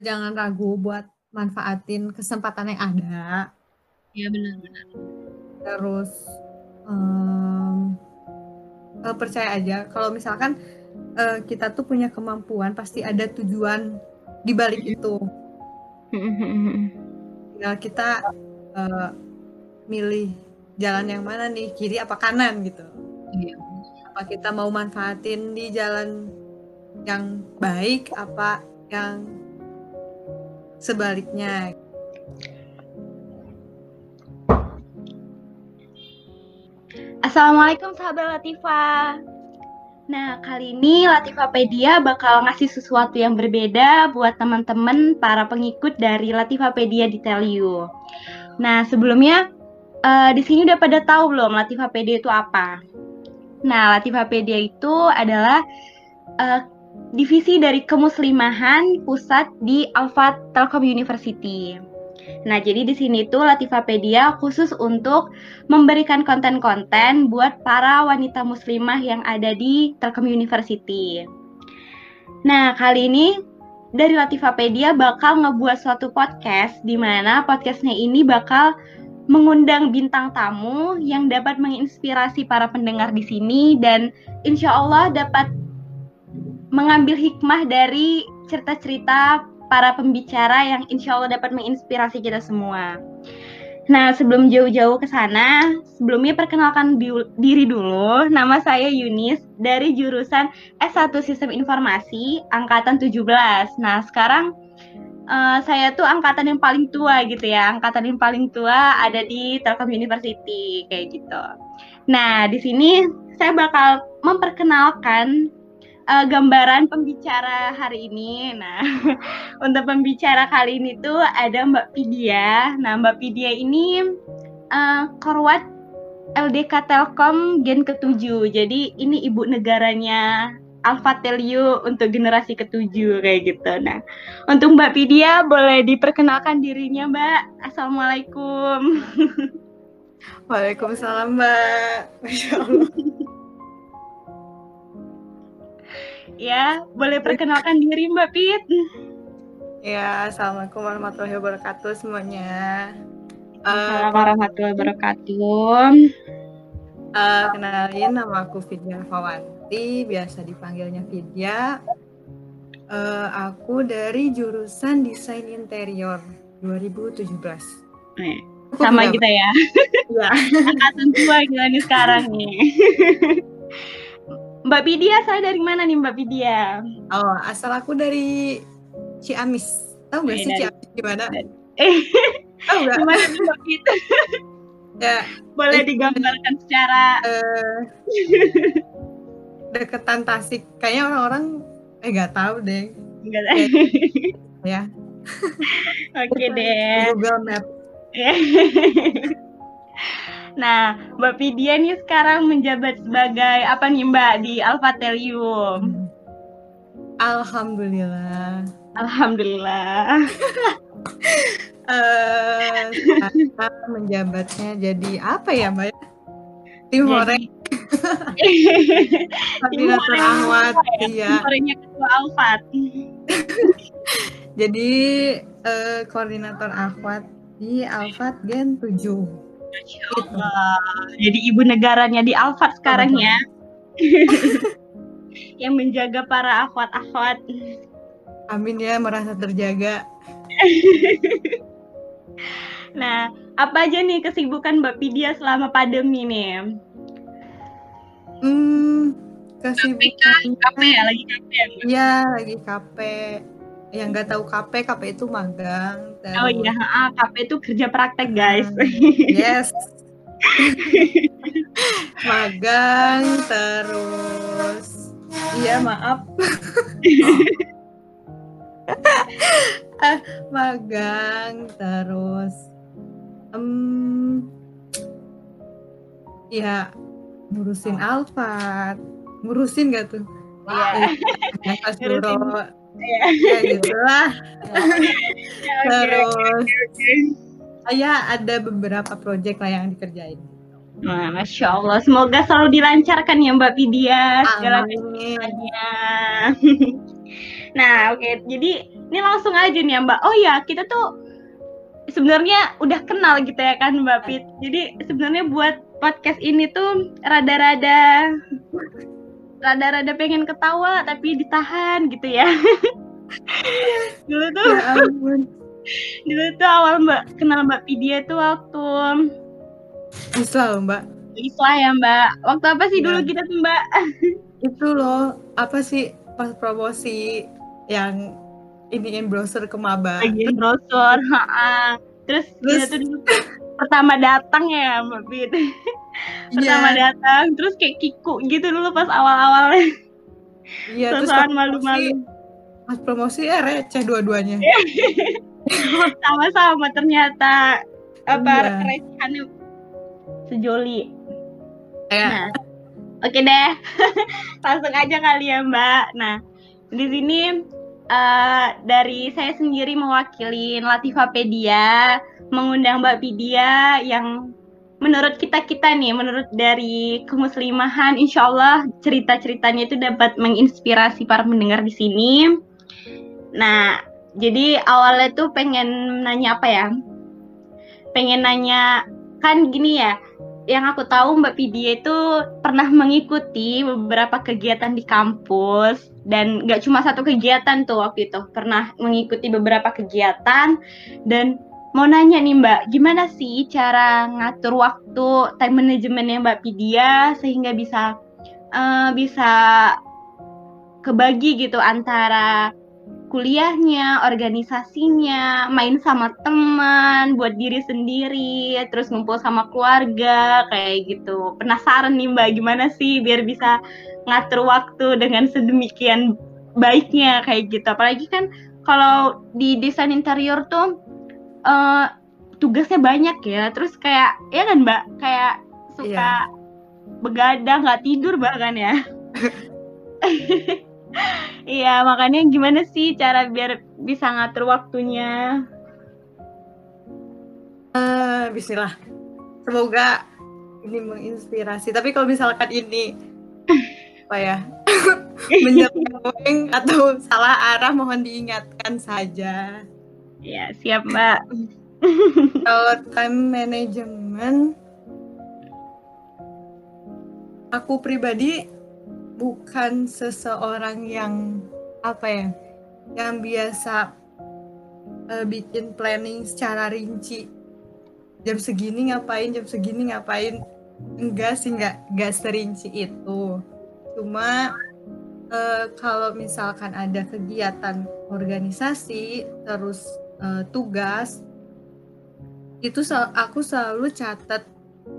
Jangan ragu buat manfaatin kesempatan yang ada. Iya benar-benar. Terus um, percaya aja kalau misalkan uh, kita tuh punya kemampuan pasti ada tujuan di balik itu. Tinggal kita uh, milih jalan yang mana nih kiri apa kanan gitu. Iya. Apa kita mau manfaatin di jalan yang baik apa yang sebaliknya. Assalamualaikum sahabat Latifa. Nah, kali ini Latifapedia bakal ngasih sesuatu yang berbeda buat teman-teman para pengikut dari Latifapedia di Tell You. Nah, sebelumnya uh, di sini udah pada tahu belum Latifapedia itu apa? Nah, Latifapedia itu adalah uh, divisi dari kemuslimahan pusat di Alfa Telkom University. Nah, jadi di sini tuh Latifapedia khusus untuk memberikan konten-konten buat para wanita muslimah yang ada di Telkom University. Nah, kali ini dari Latifapedia bakal ngebuat suatu podcast di mana podcastnya ini bakal mengundang bintang tamu yang dapat menginspirasi para pendengar di sini dan insya Allah dapat mengambil hikmah dari cerita-cerita para pembicara yang insya Allah dapat menginspirasi kita semua. Nah, sebelum jauh-jauh ke sana, sebelumnya perkenalkan diri dulu. Nama saya Yunis dari jurusan S1 Sistem Informasi angkatan 17. Nah, sekarang uh, saya tuh angkatan yang paling tua gitu ya. Angkatan yang paling tua ada di Telkom University kayak gitu. Nah, di sini saya bakal memperkenalkan uh, gambaran pembicara hari ini. Nah, untuk pembicara kali ini tuh ada Mbak Pidia. Nah, Mbak Pidia ini uh, korwat LDK Telkom Gen ke-7. Jadi ini ibu negaranya Alphatelio untuk generasi ketujuh kayak gitu. Nah, untuk Mbak Pidia boleh diperkenalkan dirinya, Mbak. Assalamualaikum. Waalaikumsalam, Mbak. Masya. Ya, boleh perkenalkan diri Mbak Pit. Ya, Assalamualaikum warahmatullahi wabarakatuh semuanya. Assalamualaikum uh, warahmatullahi wabarakatuh. Uh, kenalin nama aku Vidya Fawanti, biasa dipanggilnya Vidya. Uh, aku dari jurusan Desain Interior 2017. Eh, sama kita ya. Iya. Angkatan tua kita nih sekarang nih. Mbak Pidia, saya dari mana nih Mbak Pidia? Oh, asal aku dari Ciamis. Tahu nggak sih Ciamis gimana? Eh, tahu nggak? Gimana Mbak Pidia? ya, boleh digambarkan secara uh, deketan Tasik. Kayaknya orang-orang eh nggak tahu deh. Nggak tahu. ya. Oke okay, deh. Google Map. Nah, Mbak Pidia nih sekarang menjabat sebagai apa nih Mbak di Alfatelium? Alhamdulillah. Alhamdulillah. uh, menjabatnya jadi apa ya Mbak? Tim Horeng. Koordinator Ahwat, iya. Horengnya ketua Alfat. jadi uh, koordinator Ahwat di Alfat Gen 7. Allah. Jadi ibu negaranya di Alfat sekarang ya. yang menjaga para akhwat-akhwat. Amin ya merasa terjaga. nah, apa aja nih kesibukan Mbak Pidia selama pandemi nih? Hmm, kesibukan. KP ya, lagi KP ya? Iya, lagi KP yang nggak tahu KP, KP itu magang. Terus... Oh iya, ah, KP itu kerja praktek guys. Hmm, yes. magang terus, iya maaf. ah, magang terus, um, ya ngurusin Alfat, ngurusin gak tuh? Iya. Yeah ya gitu lah terus saya ada beberapa proyek lah yang dikerjain Nah, Masya Allah, semoga selalu dilancarkan ya Mbak Pidia segala Nah, oke. Okay. Jadi ini langsung aja nih ya, Mbak. Oh ya, kita tuh sebenarnya udah kenal gitu ya kan, Mbak Pit. Jadi sebenarnya buat podcast ini tuh rada-rada rada-rada pengen ketawa tapi ditahan gitu ya. dulu tuh ya ampun. dulu tuh awal Mbak kenal Mbak Pidia tuh waktu Islam, Mbak. Islah ya, Mbak. Waktu apa sih ya. dulu kita tuh, Mbak? Itu loh, apa sih pas promosi yang ini browser ke maba. Bagian browser, Terus, terus kita tuh pertama datang ya, Mbak Pit. Pertama yeah. datang, terus kayak kiku gitu dulu pas awal-awal. Iya, terus malu-malu. Pas promosi ya receh dua-duanya. Sama-sama ternyata apa yeah. recehannya sejoli. Ya. Nah, oke okay deh, langsung aja kali ya Mbak. Nah, di sini uh, dari saya sendiri mewakili Latifapedia mengundang Mbak Pidia yang menurut kita kita nih, menurut dari kemuslimahan, insya Allah cerita-ceritanya itu dapat menginspirasi para pendengar di sini. Nah, jadi awalnya tuh pengen nanya apa ya? Pengen nanya kan gini ya, yang aku tahu Mbak Pidia itu pernah mengikuti beberapa kegiatan di kampus dan nggak cuma satu kegiatan tuh waktu itu pernah mengikuti beberapa kegiatan dan mau nanya nih Mbak gimana sih cara ngatur waktu time manajemennya Mbak Pidia sehingga bisa uh, bisa kebagi gitu antara kuliahnya, organisasinya, main sama teman, buat diri sendiri, terus ngumpul sama keluarga, kayak gitu. Penasaran nih Mbak, gimana sih biar bisa ngatur waktu dengan sedemikian baiknya kayak gitu. Apalagi kan kalau di desain interior tuh uh, tugasnya banyak ya, terus kayak ya kan Mbak, kayak suka yeah. begadang, nggak tidur bahkan ya. Iya, makanya gimana sih cara biar bisa ngatur waktunya? Uh, Bismillah. Semoga ini menginspirasi. Tapi kalau misalkan ini apa ya menyeleweng atau salah arah, mohon diingatkan saja. Ya, siap Mbak. kalau time management, aku pribadi bukan seseorang yang apa ya yang biasa uh, bikin planning secara rinci. Jam segini ngapain jam segini ngapain. Enggak sih enggak enggak serinci itu. Cuma uh, kalau misalkan ada kegiatan organisasi terus uh, tugas itu aku selalu catat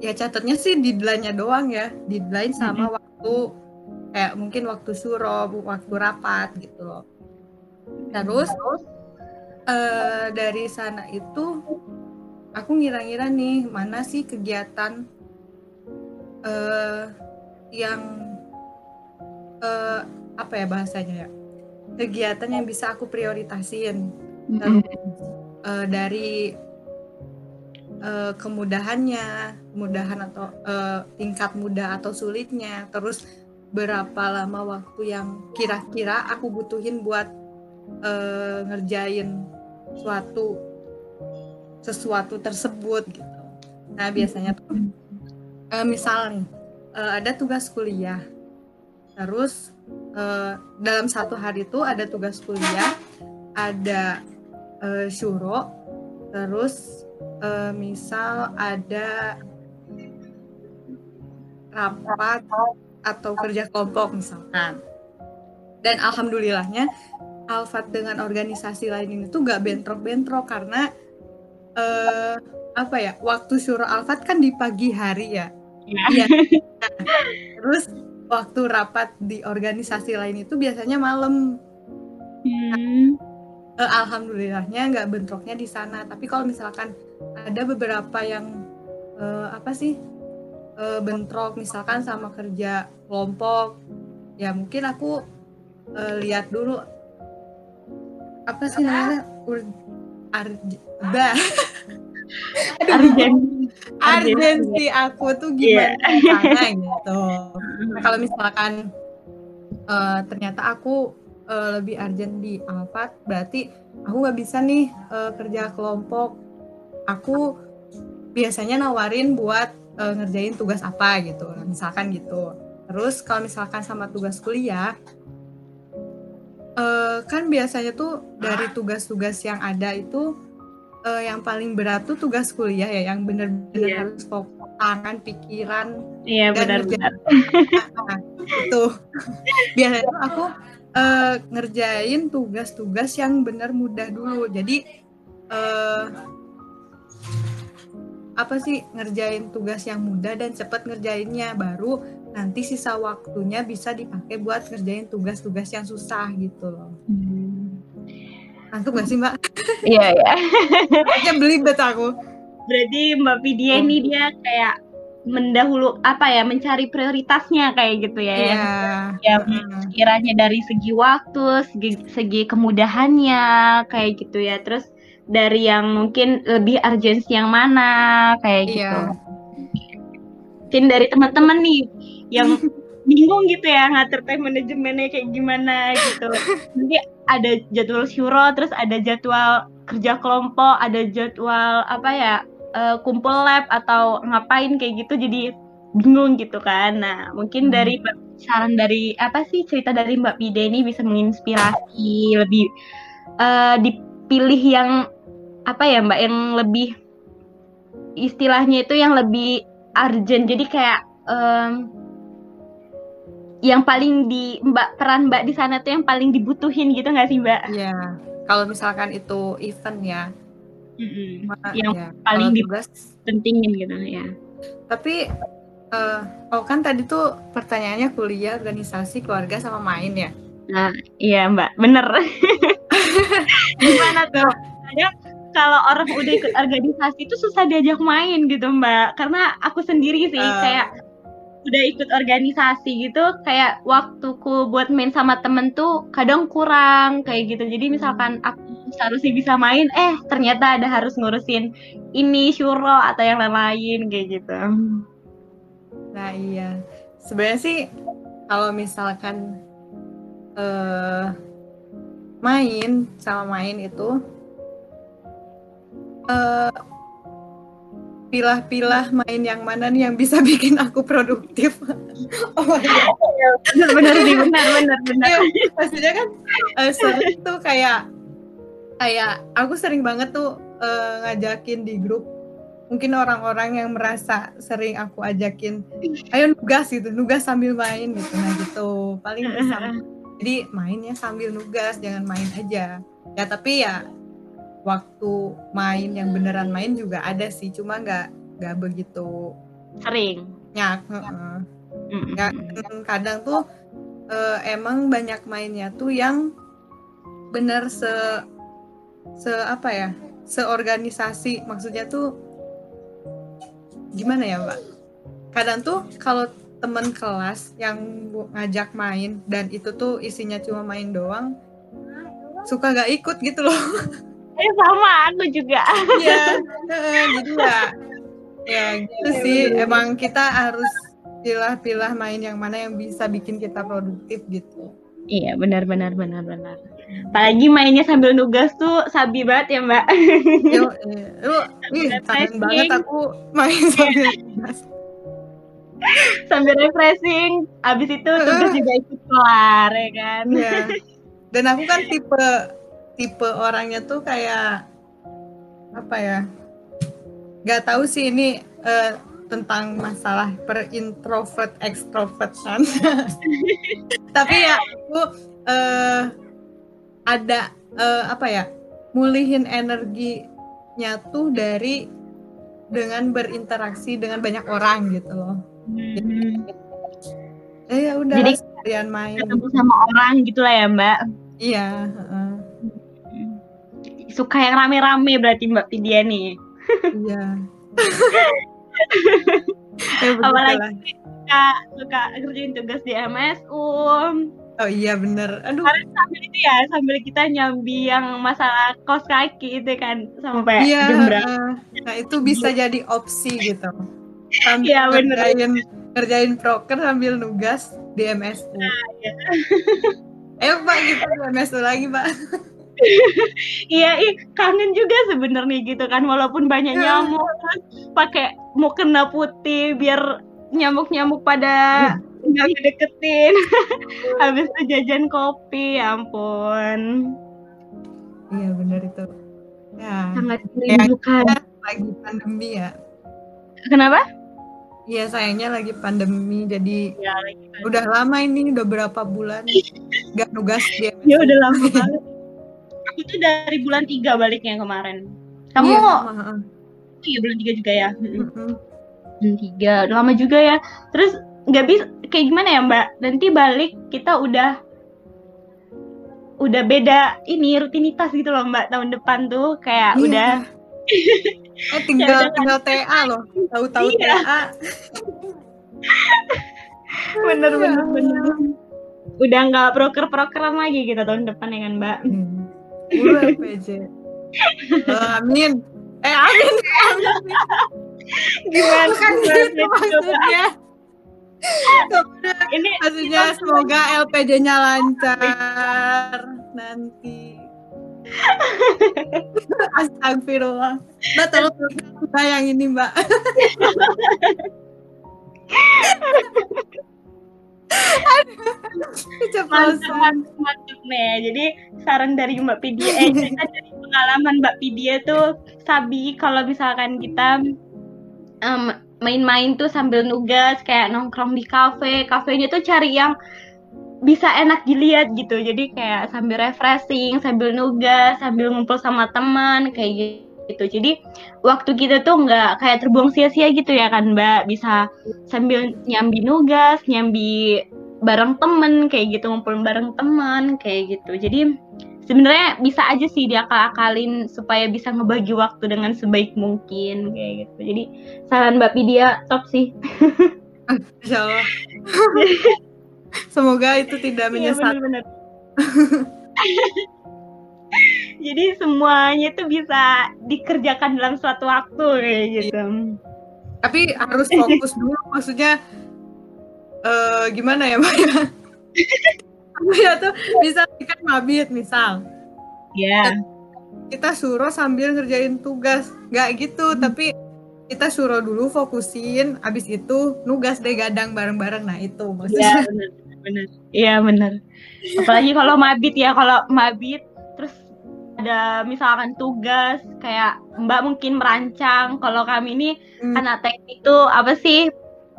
ya catatnya sih deadline-nya doang ya deadline sama mm -hmm. waktu kayak mungkin waktu suro waktu rapat gitu. Loh terus? uh, dari sana itu aku ngira-ngira nih mana sih kegiatan uh, yang uh, apa ya bahasanya ya kegiatan yang bisa aku prioritasin uh, dari uh, kemudahannya kemudahan atau uh, tingkat mudah atau sulitnya terus berapa lama waktu yang kira-kira aku butuhin buat uh, ngerjain suatu sesuatu tersebut gitu. Nah biasanya tuh uh, misal nih uh, ada tugas kuliah, terus uh, dalam satu hari itu ada tugas kuliah, ada uh, syuro, terus uh, misal ada rapat atau kerja kelompok misalkan. Dan alhamdulillahnya Alfat dengan organisasi lain ini tuh gak bentrok-bentrok karena uh, apa ya waktu suruh Alfat kan di pagi hari ya. Iya. Nah, terus waktu rapat di organisasi lain itu biasanya malam. Hmm. Uh, alhamdulillahnya nggak bentroknya di sana. Tapi kalau misalkan ada beberapa yang uh, apa sih uh, bentrok misalkan sama kerja kelompok ya mungkin aku uh, lihat dulu apa sih namanya ur arj bah urgensi aku tuh gimana yeah. gitu nah, kalau misalkan uh, ternyata aku uh, lebih urgent di Alphard berarti aku nggak bisa nih uh, kerja kelompok. Aku biasanya nawarin buat uh, ngerjain tugas apa gitu misalkan gitu. Terus kalau misalkan sama tugas kuliah uh, kan biasanya tuh dari tugas-tugas yang ada itu uh, yang paling berat tuh tugas kuliah ya yang bener-bener yeah. harus fokus tangan pikiran iya yeah, benar-benar. itu biasanya aku uh, ngerjain tugas-tugas yang benar mudah dulu jadi uh, apa sih ngerjain tugas yang mudah dan cepat ngerjainnya baru nanti sisa waktunya bisa dipakai buat ngerjain tugas-tugas yang susah gitu loh. Hmm. Nangkep gak sih mbak? Iya iya. Kayaknya belibet aku. Berarti mbak Vidya ini dia kayak mendahulu apa ya mencari prioritasnya kayak gitu ya. Yeah. yang kiranya dari segi waktu segi, segi kemudahannya kayak gitu ya. Terus dari yang mungkin lebih urgensi yang mana kayak iya. gitu. Mungkin dari teman-teman nih yang bingung gitu ya ngatur time manajemennya kayak gimana gitu. Nanti ada jadwal syuro terus ada jadwal kerja kelompok ada jadwal apa ya uh, kumpul lab atau ngapain kayak gitu jadi bingung gitu kan nah mungkin hmm. dari saran dari apa sih cerita dari Mbak Pide ini bisa menginspirasi lebih uh, dipilih yang apa ya Mbak yang lebih istilahnya itu yang lebih urgent jadi kayak um, yang paling di Mbak peran Mbak di sana tuh yang paling dibutuhin gitu nggak sih Mbak? Iya. Kalau misalkan itu event ya. Mm-hmm. yang ya, paling tugas pentingin gitu ya. Tapi uh, oh kan tadi tuh pertanyaannya kuliah, organisasi, keluarga sama main ya. Nah, iya Mbak, bener. Gimana tuh? Ada kalau orang udah ikut organisasi itu susah diajak main gitu Mbak. Karena aku sendiri sih uh. kayak udah ikut organisasi gitu kayak waktuku buat main sama temen tuh kadang kurang kayak gitu. Jadi misalkan aku seharusnya bisa main eh ternyata ada harus ngurusin ini syuro atau yang lain-lain kayak gitu. Nah iya. Sebenarnya sih kalau misalkan uh, main sama main itu uh, pilah-pilah main yang mana nih yang bisa bikin aku produktif. oh my God. benar sih, benar, benar, benar. Ya, maksudnya kan uh, sering tuh kayak kayak aku sering banget tuh uh, ngajakin di grup mungkin orang-orang yang merasa sering aku ajakin ayo nugas gitu nugas sambil main gitu nah gitu paling bisa jadi mainnya sambil nugas jangan main aja ya tapi ya waktu main yang beneran main juga ada sih cuma nggak nggak begitu sering. nyak uh, mm kadang tuh uh, emang banyak mainnya tuh yang bener se se apa ya seorganisasi maksudnya tuh gimana ya mbak? Kadang tuh kalau temen kelas yang ngajak main dan itu tuh isinya cuma main doang suka gak ikut gitu loh eh sama aku juga. Iya gitu ya ya gitu ya, sih. bener. emang kita harus pilah-pilah main yang mana yang bisa bikin kita produktif gitu. Iya benar benar benar benar. Apalagi mainnya sambil nugas tuh sabi banget ya mbak. Yo, eh, lu ih banget aku main sambil nugas. Sambil refreshing abis itu tugas juga ikut kelar ya kan? Ya. dan aku kan tipe tipe orangnya tuh kayak apa ya nggak tahu sih ini uh, tentang masalah per introvert extrovert kan tapi ya aku uh, ada uh, apa ya mulihin energinya tuh dari dengan berinteraksi dengan banyak orang gitu loh. Hmm. eh ya udah jadi kalian main. ketemu sama orang gitulah ya mbak. Iya uh suka yang rame-rame berarti Mbak Vidya nih. Iya. ya, Apalagi suka suka kerjain tugas di MSU. Oh iya bener. Aduh. Harus sambil itu ya, sambil kita nyambi yang masalah kos kaki itu kan sampai iya, jam berapa. Nah itu bisa jadi opsi gitu. Sambil iya bener. Ngerjain, ngerjain proker sambil nugas di MSU. Nah, iya. eh pak gitu PMS lagi pak iya ih kangen juga sebenarnya gitu kan walaupun banyak Iya. nyamuk pakai mau kena putih biar nyamuk-nyamuk pada nggak ngedeketin habis itu jajan kopi ya ampun. Iya benar itu. Ya. Sangat merindukan. lagi pandemi ya. Kenapa? Iya sayangnya lagi pandemi jadi ya lagi udah lama ini udah berapa bulan. Gak nugas dia. Ya udah lama banget aku tuh dari bulan tiga baliknya kemarin kamu Iya, iya bulan tiga juga ya Mm-mm. Bulan tiga udah lama juga ya terus nggak bisa kayak gimana ya mbak nanti balik kita udah udah beda ini rutinitas gitu loh mbak tahun depan tuh kayak Iya. udah eh tinggal udah. tinggal TA loh tahu-tahu Iya. TA bener Iya. bener bener udah nggak proker prokeran lagi gitu tahun depan ya kan mbak Hmm. Udah PJ Eh, amin eh amin gimana gimana gitu maksudnya ini maksudnya semoga LPD-nya lancar nanti Astagfirullah Mbak tolong Mbak yang ini Mbak mantap mantap mantap nih jadi saran dari mbak Pidia eh dari pengalaman mbak Pidia tuh Sabi kalau misalkan kita em, main-main tuh sambil nugas kayak nongkrong di kafe. Kafenya tuh cari yang bisa enak dilihat gitu. Jadi kayak sambil refreshing sambil nugas sambil ngumpul sama teman kayak gitu jadi waktu kita tuh nggak kayak terbuang sia-sia gitu ya kan mbak. Bisa sambil nyambi nugas nyambi bareng temen kayak gitu ngumpul bareng teman kayak gitu. Jadi sebenarnya bisa aja sih diakal-akalin supaya bisa ngebagi waktu dengan sebaik mungkin kayak gitu. Jadi saran mbak Pidia top sih. Insya Allah. Semoga itu tidak Iya, menyesat. bener-bener. jadi semuanya tuh bisa dikerjakan dalam suatu waktu kayak gitu. Tapi harus fokus dulu Maksudnya eh Gimana ya Mbak ya? Ya tuh bisa kan mabit misal. Ya kita suruh sambil ngerjain tugas. Nggak gitu tapi kita suruh dulu fokusin abis itu nugas deh gadang bareng-bareng. Nah itu Iya maksudnya benar benar. Iya benar. Apalagi kalau mabit ya, kalau mabit ada misalkan tugas kayak Mbak mungkin merancang. Kalau kami ini Hmm. anak teknik itu apa sih?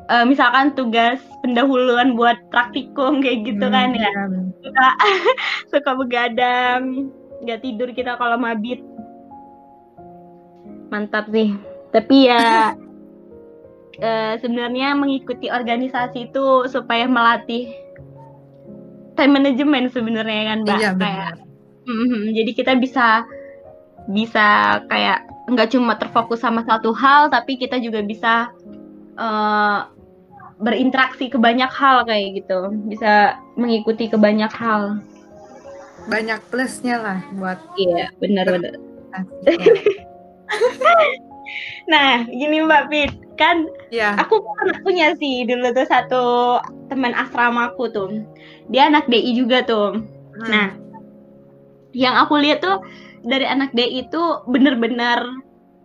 Eh, misalkan tugas pendahuluan buat praktikum kayak gitu Hmm, kan ya. iya. Suka suka begadang, nggak tidur kita kalau mabit. Mantap sih. Tapi ya eh, sebenarnya mengikuti organisasi itu supaya melatih time management sebenarnya kan mbak iya kayak benar mhm, jadi kita bisa bisa kayak nggak cuma terfokus sama satu hal tapi kita juga bisa eh, berinteraksi ke banyak hal kayak gitu. Bisa mengikuti ke banyak hal. Banyak plusnya lah buat iya benar-benar nah gini mbak Fit. Kan ya aku pernah punya sih dulu tuh satu teman asramaku tuh. Dia anak DI juga tuh. Hmm. Nah, yang aku lihat tuh dari anak DI itu bener-bener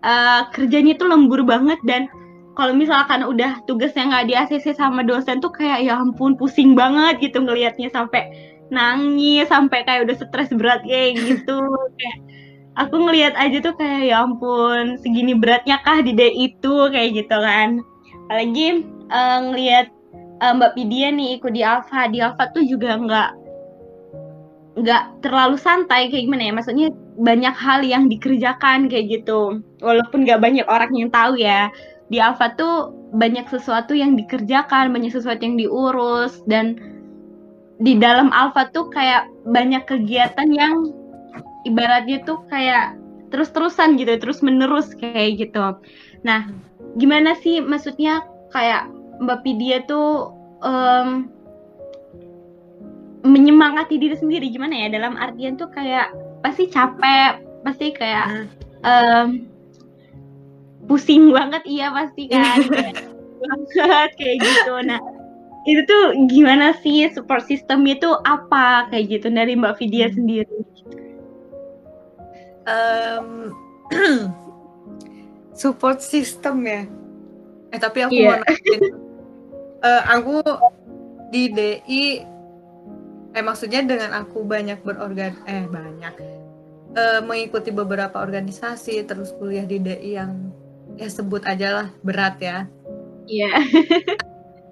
eh, kerjanya tuh lembur banget dan kalau misalkan udah tugasnya nggak di ACC sama dosen tuh kayak ya ampun pusing banget gitu ngelihatnya sampai nangis sampai kayak udah stres berat kayak gitu. Kayak aku ngelihat aja tuh kayak ya ampun segini beratnya kah di DI itu? Kayak gitu kan. Apalagi eh, ngelihat eh, Mbak Pidia nih ikut di Alfa di Alfa tuh juga nggak nggak terlalu santai kayak gimana ya? Maksudnya banyak hal yang dikerjakan kayak gitu. Walaupun nggak banyak orang yang tahu ya. Di Alfa tuh banyak sesuatu yang dikerjakan banyak sesuatu yang diurus. Dan di dalam Alfa tuh kayak banyak kegiatan yang ibaratnya tuh kayak terus-terusan gitu terus menerus kayak gitu. Nah gimana sih maksudnya kayak Mbak Pidia tuh em, menyemangati diri sendiri gimana ya dalam artian tuh kayak pasti capek pasti kayak Hmm. em, pusing banget iya pasti kan kayak banget kayak gitu nah itu tuh gimana sih support system itu apa kayak gitu dari Mbak Vidya hmm. sendiri? Um, support system ya. Eh tapi aku yeah. mau nanya, uh, aku di DI eh maksudnya dengan aku banyak berorgan eh banyak uh, mengikuti beberapa organisasi terus kuliah di DI yang ya sebut aja lah berat ya. Iya.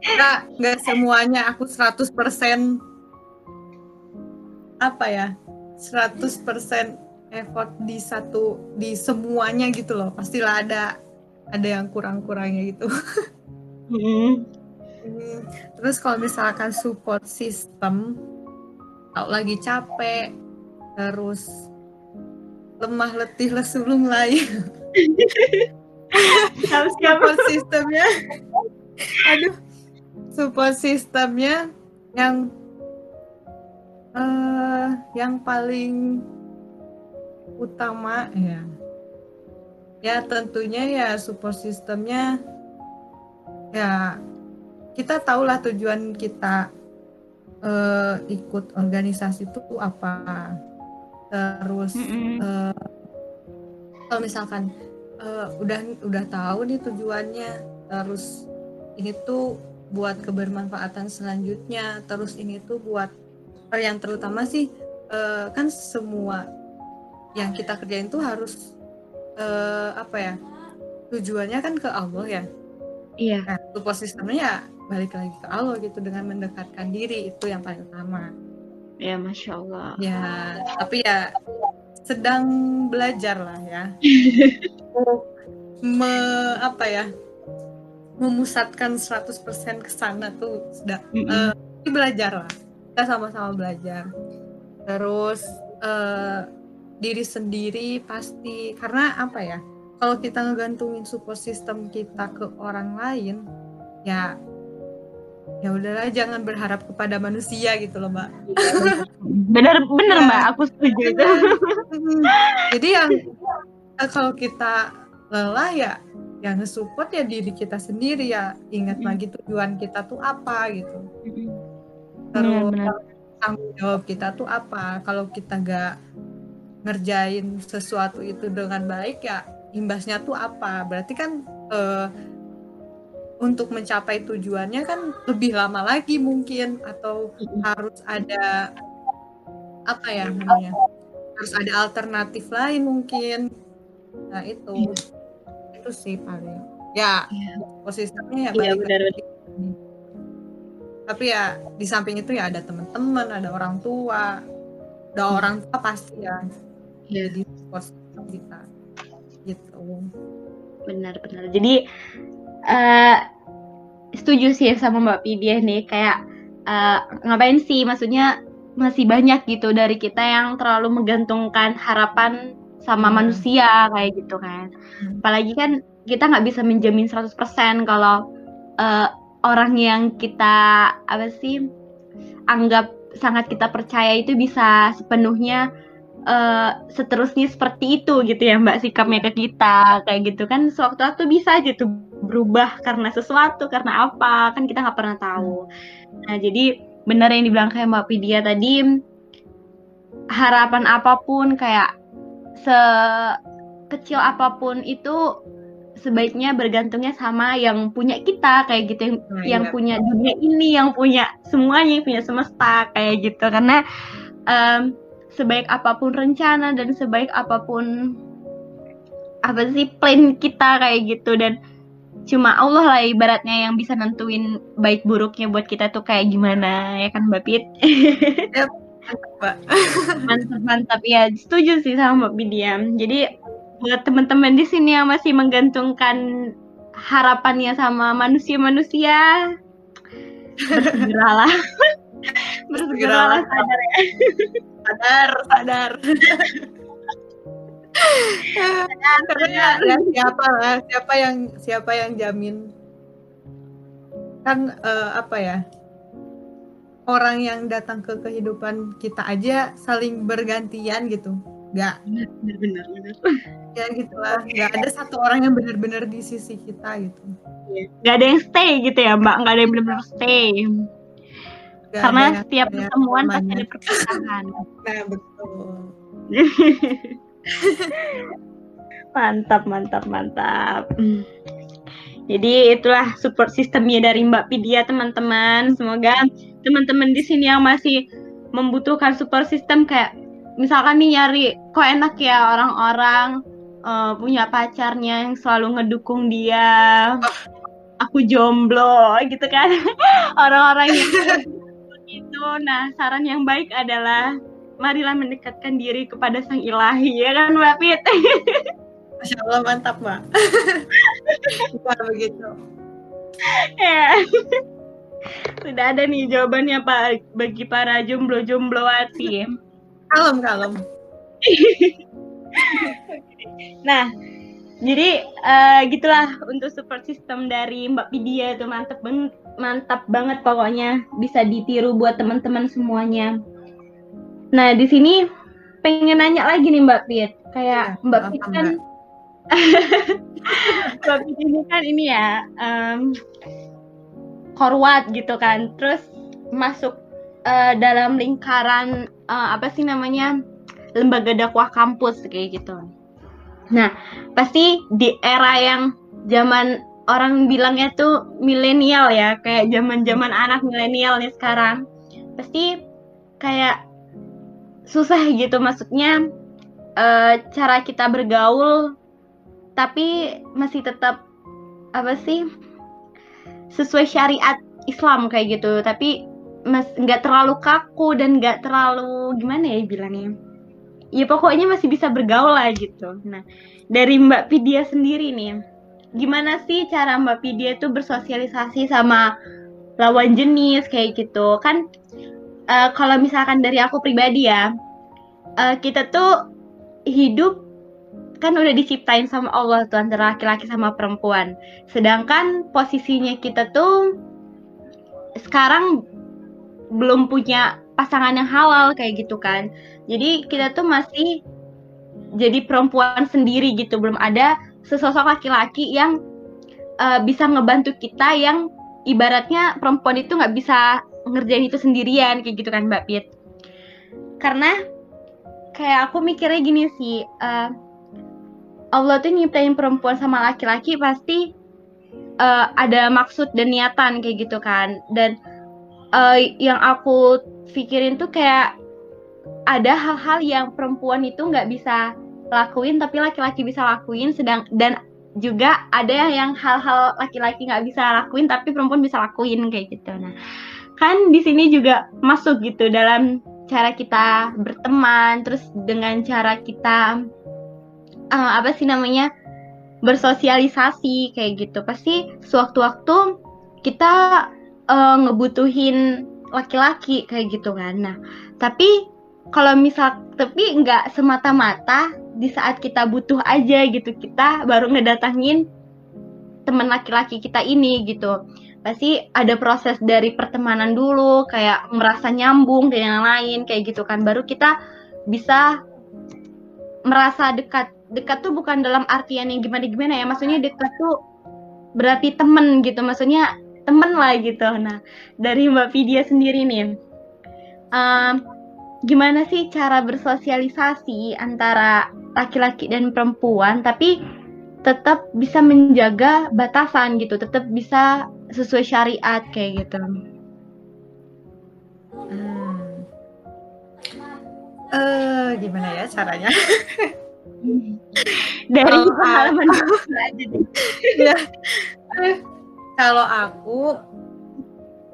Yeah. nggak semuanya aku 100% apa ya? 100% effort di satu di semuanya gitu loh. Pastilah ada ada yang kurang-kurangnya gitu. Mm. Terus kalau misalkan support system kalau lagi capek terus lemah letih lesu mulai support sistemnya aduh support sistemnya yang uh, yang paling utama ya. Ya tentunya ya support sistemnya ya kita tahulah tujuan kita uh, ikut organisasi itu apa? Terus mm -hmm. uh, kalau misalkan uh, udah udah tahu nih tujuannya terus ini tuh buat kebermanfaatan selanjutnya terus ini tuh buat yang terutama sih uh, kan semua yang kita kerjain tuh harus uh, apa ya tujuannya kan ke Allah ya? Iya. Nah, support sistemnya ya balik lagi ke Allah gitu dengan mendekatkan diri itu yang paling utama. Ya masya Allah. Ya tapi ya sedang belajar lah ya. Me apa ya memusatkan 100% ke sana tuh sudah mm -hmm. uh, belajar lah. Kita sama-sama belajar. Terus uh, diri sendiri pasti karena apa ya kalau kita ngegantungin support system kita ke orang lain ya ya udahlah jangan berharap kepada manusia gitu loh mbak. Bener bener ya. mbak. Aku setuju itu. Jadi yang eh, kalau kita lelah ya yang nge-support ya diri kita sendiri ya. Ingat hmm. lagi tujuan kita tuh apa gitu. Terus bener, tanggung jawab kita tuh apa? Kalau kita gak ngerjain sesuatu itu dengan baik ya imbasnya tuh apa? Berarti kan uh, untuk mencapai tujuannya kan lebih lama lagi mungkin atau harus ada apa ya namanya harus ada alternatif lain mungkin. Nah itu. Iya. itu sih paling. Ya iya. posisinya ya iya, benar, tapi ya di samping itu ya ada teman-teman ada orang tua ada hmm. orang tua pasti ya. Jadi posisi kita. Gitu. Benar-benar jadi uh, setuju sih sama Mbak Pidia nih kayak uh, ngapain sih maksudnya masih banyak gitu dari kita yang terlalu menggantungkan harapan sama hmm. manusia kayak gitu kan. Hmm. Apalagi kan kita nggak bisa menjamin 100% kalau uh, orang yang kita apa sih anggap sangat kita percaya itu bisa sepenuhnya uh, seterusnya seperti itu gitu ya Mbak sikapnya ke kita kayak gitu kan sewaktu-waktu bisa aja tuh berubah karena sesuatu karena apa? Kan kita nggak pernah tahu. Nah jadi benar yang dibilang kayak Mbak Pidia tadi harapan apa pun kayak sekecil apa pun itu sebaiknya bergantungnya sama yang punya kita kayak gitu. Yang, nah, yang iya. punya dunia ini yang punya semuanya yang punya semesta kayak gitu. Karena um, sebaik apa pun rencana dan sebaik apa pun apa sih plan kita kayak gitu. Dan cuma Allah lah ibaratnya yang bisa nentuin baik buruknya buat kita tuh kayak gimana ya kan Mbak Pit? Yep. mantap mantap ya setuju sih sama Mbak Pidiam jadi buat teman-teman di sini yang masih menggantungkan harapannya sama manusia-manusia bersegeralah bersegeralah sadar ya. Sadar sadar karena ya, siapa lah siapa yang siapa yang jamin? Kan uh, apa ya? Orang yang datang ke kehidupan kita aja saling bergantian gitu. Nggak. Benar benar benar ya gitulah nggak ada satu orang yang benar-benar di sisi kita gitu. Nggak ada yang stay gitu ya mbak. Nggak ada yang benar-benar stay. Nggak karena ada setiap pertemuan pasti ada perpisahan. Nah betul mantap mantap mantap. Hmm. jadi itulah support sistemnya dari Mbak Pidia teman-teman. Semoga teman-teman di sini yang masih membutuhkan support system kayak misalkan nih nyari kok enak ya orang-orang eh, punya pacarnya yang selalu ngedukung dia aku jomblo gitu kan. Orang-orang yang itu. Nah saran yang baik adalah marilah mendekatkan diri kepada sang ilahi ya kan Mbak Pit? Masya Allah mantap mbak. Wah, begitu. Ya. Sudah ada nih jawabannya Pak bagi para jomblo-jomblowati kalem kalem. Nah jadi eh, gitulah untuk support system dari Mbak Pidia itu. Mantep banget mantap banget pokoknya bisa ditiru buat teman-teman semuanya nah di sini pengen nanya lagi nih Mbak Pit kayak Ya, Mbak Pit kan Mbak? Pit ini kan ini ya em, korwat gitu kan. Terus masuk eh, dalam lingkaran eh, apa sih namanya lembaga dakwah kampus kayak gitu. Nah pasti di era yang zaman orang bilangnya tuh milenial ya kayak zaman zaman anak milenial nih sekarang pasti kayak susah gitu maksudnya eh, cara kita bergaul tapi masih tetap apa sih sesuai syariat Islam kayak gitu. Tapi mas nggak terlalu kaku dan nggak terlalu gimana ya bilangnya? Ya pokoknya masih bisa bergaul lah gitu. Nah dari Mbak Pidia sendiri nih gimana sih cara Mbak Pidia itu bersosialisasi sama lawan jenis kayak gitu? Kan eh, kalau misalkan dari aku pribadi ya eh, kita tuh hidup kan udah diciptain sama Allah tuh antara laki-laki sama perempuan. Sedangkan posisinya kita tuh sekarang belum punya pasangan yang halal kayak gitu kan. Jadi kita tuh masih jadi perempuan sendiri gitu. Belum ada sesosok laki-laki yang eh, bisa ngebantu kita yang ibaratnya perempuan itu nggak bisa ngerjain itu sendirian kayak gitu kan Mbak Pit karena kayak aku mikirnya gini sih eh, Allah tuh nyiptain perempuan sama laki-laki pasti eh, ada maksud dan niatan kayak gitu kan. Dan eh, yang aku pikirin tuh kayak ada hal-hal yang perempuan itu nggak bisa lakuin tapi laki-laki bisa lakuin sedang dan juga ada yang hal-hal laki-laki nggak bisa lakuin tapi perempuan bisa lakuin kayak gitu. Nah kan di sini juga masuk gitu dalam cara kita berteman terus dengan cara kita eh, apa sih namanya bersosialisasi kayak gitu. Pasti sewaktu-waktu kita eh, ngebutuhin laki-laki kayak gitu kan. Nah tapi kalau misal tapi nggak semata-mata di saat kita butuh aja gitu kita baru ngedatangin teman laki-laki kita ini gitu pasti ada proses dari pertemanan dulu kayak merasa nyambung dan yang lain kayak gitu kan. Baru kita bisa merasa dekat. Dekat tuh bukan dalam artian yang gimana gimana ya maksudnya dekat tuh berarti temen gitu maksudnya temen lah gitu. Nah dari mbak Vidya sendiri nih em, gimana sih cara bersosialisasi antara laki-laki dan perempuan tapi tetap bisa menjaga batasan gitu tetap bisa sesuai syariat kayak gitu Hmm. Eh, gimana ya caranya? dari Kalau pengalaman aja deh. ya. Eh, Kalau aku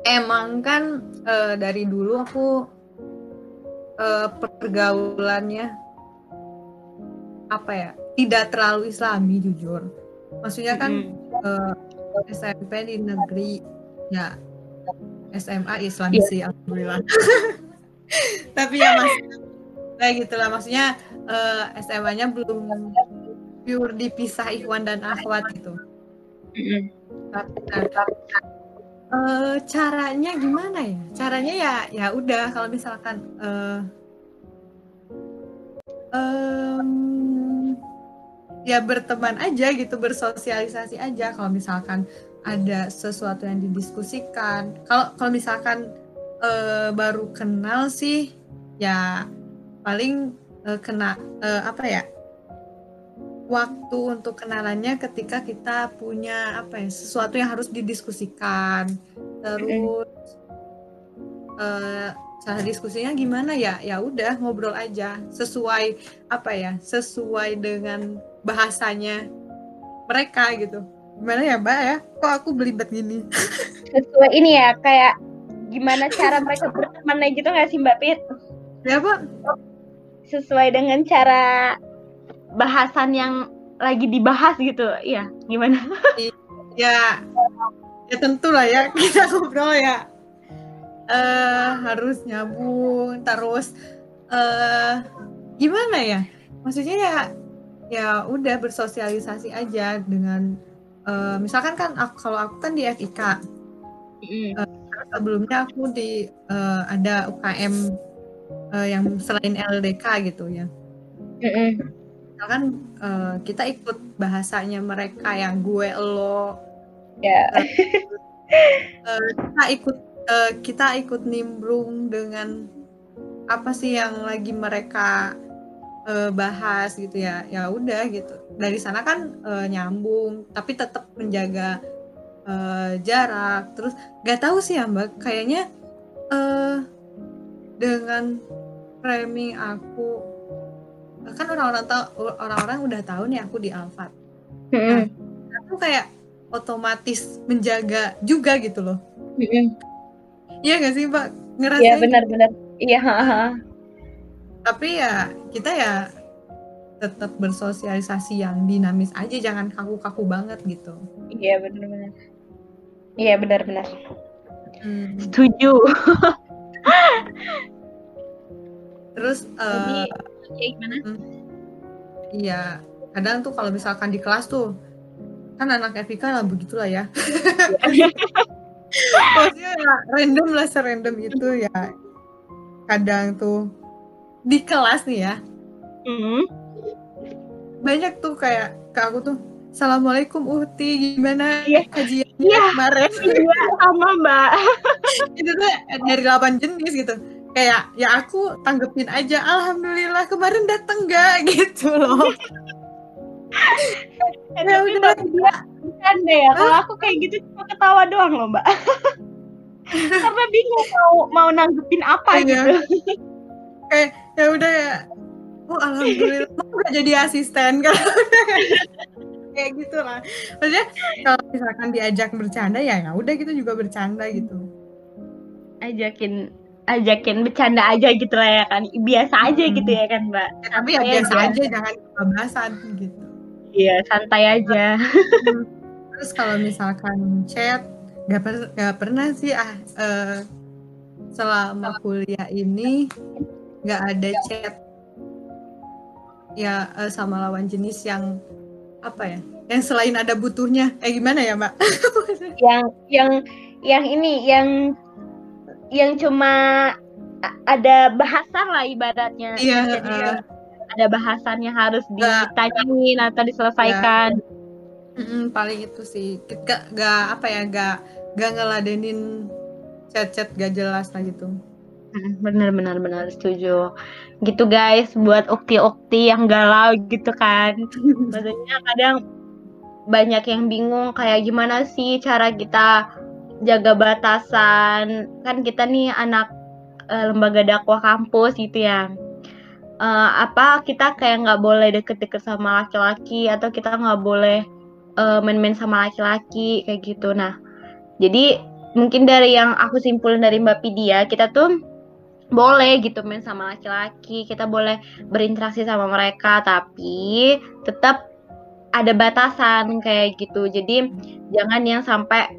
emang kan eh, dari dulu aku eh, pergaulannya apa ya? Tidak terlalu Islami jujur. Maksudnya kan Mm-mm. eh, SMP di negeri ya SMA Islam sih alhamdulillah. Tapi ya mas kayak gitulah maksudnya eh, SMA-nya belum pure dipisah ikhwan dan akhwat gitu. Mm-mm. Tapi nah, eh, caranya gimana ya? Caranya ya ya udah kalau misalkan eh, um, ya berteman aja gitu bersosialisasi aja kalau misalkan ada sesuatu yang didiskusikan. Kalau kalau misalkan uh, baru kenal sih ya paling uh, kena uh, apa ya waktu untuk kenalannya ketika kita punya apa ya sesuatu yang harus didiskusikan. Terus uh, cara diskusinya gimana ya? Ya udah ngobrol aja sesuai apa ya sesuai dengan bahasanya mereka gitu. Gimana ya mbak ya? Kok aku belibet gini? Sesuai ini ya kayak gimana cara mereka berteman gitu nggak sih mbak Pit? Ya pak sesuai dengan cara bahasan yang lagi dibahas gitu ya gimana? Ya ya tentu lah ya kita ngobrol ya. Uh, harus nyambung terus. Uh, gimana ya? Maksudnya ya ya udah bersosialisasi aja dengan uh, misalkan kan aku, kalau aku kan di FIK mm. uh, sebelumnya aku di uh, ada UKM uh, yang selain LDK gitu ya mm misalkan uh, kita ikut bahasanya mereka yang gue lo yeah. uh, uh, kita ikut uh, kita ikut nimbrung dengan apa sih yang lagi mereka uh, bahas gitu ya ya udah gitu dari sana kan uh, nyambung tapi tetap menjaga uh, jarak terus gak tahu sih ya mbak kayaknya uh, dengan framing aku kan orang-orang tahu orang-orang udah tahu nih aku di Alfat nah, aku kayak otomatis menjaga juga gitu loh Iya gak sih Mbak? Ngerasain? Iya benar-benar. Iya. Tapi ya kita ya tetap bersosialisasi yang dinamis aja, jangan kaku-kaku banget gitu. Iya benar-benar. Iya benar-benar. Hmm. Setuju. Terus Jadi, uh, ya gimana? Hmm, iya, kadang tuh kalau misalkan di kelas tuh kan anak FIK lah begitulah ya. maksudnya ya, random lah serandom itu ya kadang tuh di kelas nih ya. Mm. banyak tuh kayak ke aku tuh Assalamualaikum Uhti gimana? Yeah. kajiannya yeah. kemarin. Iya sama mbak. Itu tuh dari 8 jenis gitu. Kayak ya aku tanggepin aja Alhamdulillah kemarin dateng gak gitu loh. Ya udah. dia bukan deh ya. Kalau aku kayak gitu cuma ketawa doang loh mbak. Karena bingung mau mau nanggepin apa iya. gitu kayak ya udah ya. Oh alhamdulillah gak jadi asisten. Kalau kayak gitu lah maksudnya kalau misalkan diajak bercanda ya ya udah kita juga bercanda gitu. Ajakin ajakin bercanda aja gitu lah ya kan. Biasa aja hmm. gitu ya kan mbak? Ya, tapi ya biasa aja, aja jangan kebablasan gitu. Iya santai aja. Terus kalau misalkan chat gak, per, gak pernah sih ah uh, selama kuliah ini nggak ada chat. Ya uh, sama lawan jenis yang apa ya yang selain ada butuhnya. Eh gimana ya mbak? Yang yang yang ini yang yang cuma ada bahasan lah ibaratnya. Iya, Jadi, uh, ada bahasan yang harus ditanyain atau diselesaikan. Ya Mm, paling itu sih. Gak, gak apa ya gak gak ngeladenin chat-chat gak jelas lah gitu bener bener bener setuju. Gitu guys buat ukti-ukti yang galau gitu kan. Maksudnya kadang banyak yang bingung kayak gimana sih cara kita jaga batasan. Kan kita nih anak uh, lembaga dakwah kampus gitu ya. Uh, apa kita kayak nggak boleh deket-deket sama laki-laki atau kita nggak boleh uh, main-main sama laki-laki kayak gitu. Nah, jadi mungkin dari yang aku simpulin dari Mbak Pidia, kita tuh boleh gitu main sama laki-laki, kita boleh berinteraksi sama mereka, tapi tetap ada batasan kayak gitu. Jadi jangan yang sampai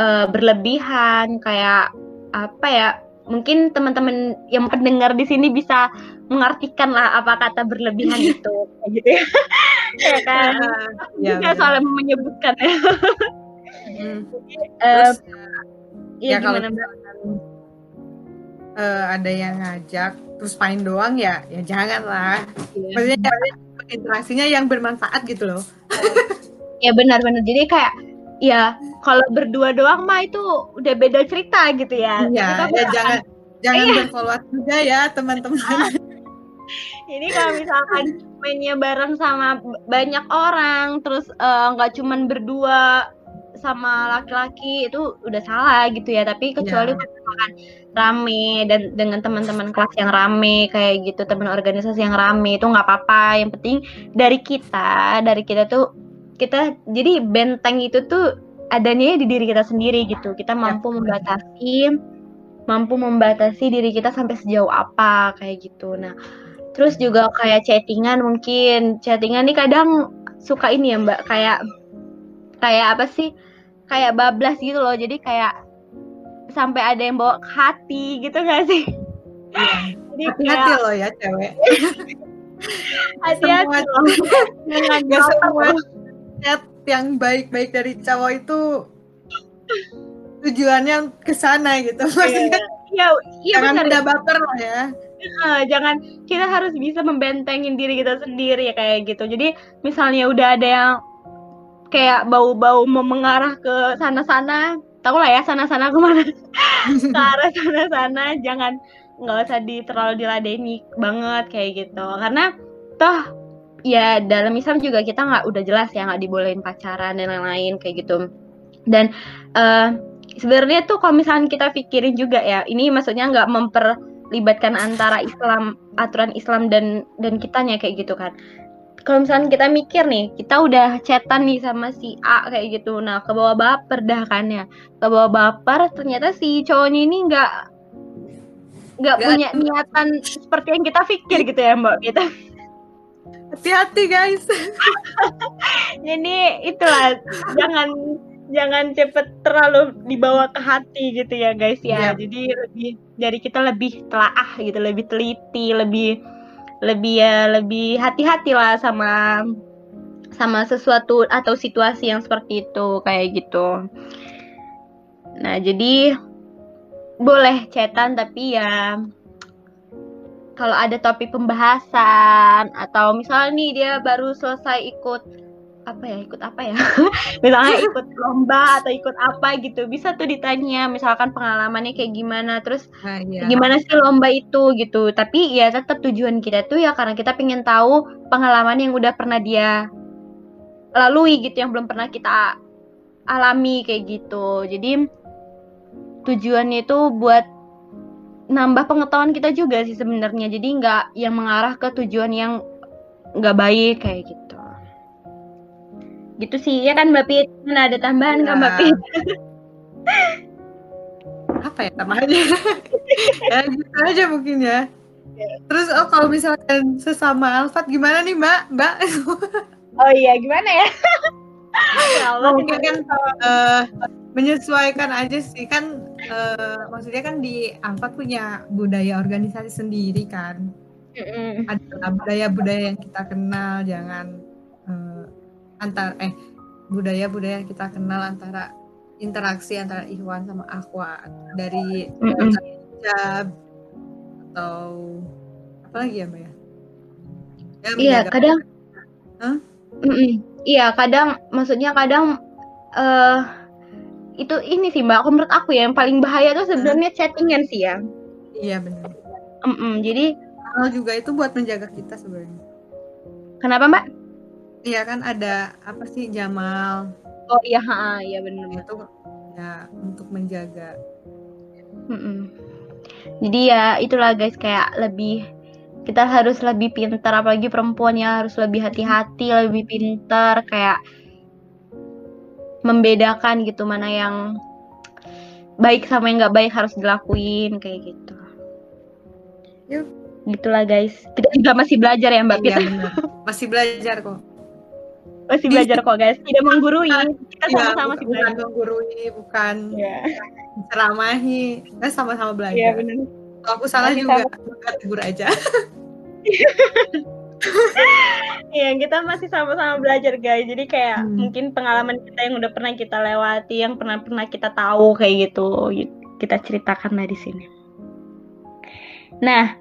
uh, berlebihan kayak apa ya? Mungkin teman-teman yang pendengar di sini bisa mengartikan lah apa kata berlebihan itu gitu ya. ya kan ya, juga soalnya menyebutkan ya hmm. Terus, uh, ya, ya kalau misalkan, uh, ada yang ngajak terus main doang ya ya jangan lah yeah. maksudnya interaksinya yang bermanfaat gitu loh ya benar-benar jadi kayak ya kalau berdua doang mah itu udah beda cerita gitu ya iya ya jangan jangan iya. berfollow juga ya teman-teman ini kalau misalkan mainnya bareng sama banyak orang terus eh, nggak uh, cuman berdua sama laki-laki itu udah salah gitu ya tapi kecuali yeah. Misalkan rame dan dengan teman-teman kelas yang rame kayak gitu teman organisasi yang rame itu nggak apa-apa. Yang penting dari kita dari kita tuh kita jadi benteng itu tuh adanya di diri kita sendiri gitu. Kita ya, mampu membatasi mampu membatasi diri kita sampai sejauh apa kayak gitu. Nah terus juga kayak chattingan mungkin. Chattingan nih kadang suka ini ya mbak kayak kayak apa sih? Kayak bablas gitu loh. Jadi kayak sampai ada yang bawa ke hati gitu gak sih? Hati-hati loh ya cewek. hati-hati loh. Jangan gak semua chat yang baik-baik dari cowok itu tujuannya ke sana gitu. Iya. Maksudnya iya, iya jangan udah baper lah ya. Uh, jangan kita harus bisa membentengin diri kita sendiri ya kayak gitu. Jadi misalnya udah ada yang kayak bau-bau mau mengarah ke sana-sana tahu lah ya sana-sana ke mana? Ke arah sana-sana jangan nggak usah di terlalu diladeni banget kayak gitu. Karena toh ya dalam Islam juga kita nggak udah jelas ya nggak dibolehin pacaran dan lain-lain kayak gitu. Dan uh, sebenarnya tuh kalau misalnya kita pikirin juga ya ini maksudnya nggak memperlibatkan antara Islam aturan Islam dan dan kitanya kayak gitu kan kalau misalnya kita mikir nih, kita udah chatan nih sama si A kayak gitu. Nah, ke bawah baper dah kan ya. Ke bawah baper ternyata si cowoknya ini nggak nggak punya niatan seperti yang kita pikir gitu ya, Mbak. Gitu. Hati-hati, guys. Jadi itulah jangan jangan cepet terlalu dibawa ke hati gitu ya, guys ya. Yep. Jadi lebih dari kita lebih telaah gitu, lebih teliti, lebih lebih ya lebih hati-hati lah sama sama sesuatu atau situasi yang seperti itu kayak gitu. Nah jadi boleh cetan tapi ya kalau ada topik pembahasan atau misalnya nih dia baru selesai ikut apa ya ikut apa ya? Misalnya ikut lomba atau ikut apa gitu bisa tuh ditanya misalkan pengalamannya kayak gimana terus nah, iya. gimana sih lomba itu gitu. Tapi ya tetap tujuan kita tuh ya karena kita pengen tahu pengalaman yang udah pernah dia lalui gitu yang belum pernah kita alami kayak gitu. Jadi tujuannya itu buat nambah pengetahuan kita juga sih sebenarnya. Jadi nggak yang mengarah ke tujuan yang nggak baik kayak gitu gitu sih ya kan Mbak Pit? Mana ada tambahan ya. kan Mbak Pit? Apa ya tambahannya? Ya gitu aja mungkin ya. Terus oh kalau misalkan sesama Alfat gimana nih Mbak? Mbak? Oh iya gimana ya? Ya Allah mungkin kan uh, menyesuaikan aja sih. Kan uh, maksudnya kan di Alfat punya budaya organisasi sendiri kan. Mm -hmm. ada budaya-budaya yang kita kenal jangan antar eh budaya-budaya kita kenal antara interaksi antara Ikhwan sama Akhwat dari hijab atau apa lagi ya mbak ya? ya iya kadang. Huh? Iya kadang maksudnya kadang uh, itu ini sih mbak. Aku menurut aku ya yang paling bahaya tuh sebenarnya chattingan sih ya. Iya benar. Mm -mm, jadi juga itu buat menjaga kita sebenarnya. Kenapa mbak? Iya kan ada apa sih Jamal? Oh iya, ha, iya benar. Itu ya untuk menjaga. Mm-mm. Jadi ya itulah guys kayak lebih kita harus lebih pintar apalagi perempuan ya harus lebih hati-hati lebih pintar kayak membedakan gitu mana yang baik sama yang nggak baik harus dilakuin kayak gitu. Yuk. Gitulah guys. Kita juga masih belajar ya Mbak Iya, Masih belajar kok masih belajar kok guys tidak menggurui kita iya, sama-sama ya, bukan menggurui bukan yeah. ceramahi kita sama-sama belajar yeah, benar. kalau aku salah masih juga sama. tegur aja Iya, kita masih sama-sama belajar guys. Jadi kayak hmm. mungkin pengalaman kita yang udah pernah kita lewati, yang pernah pernah kita tahu kayak gitu, kita ceritakan lah di sini. Nah,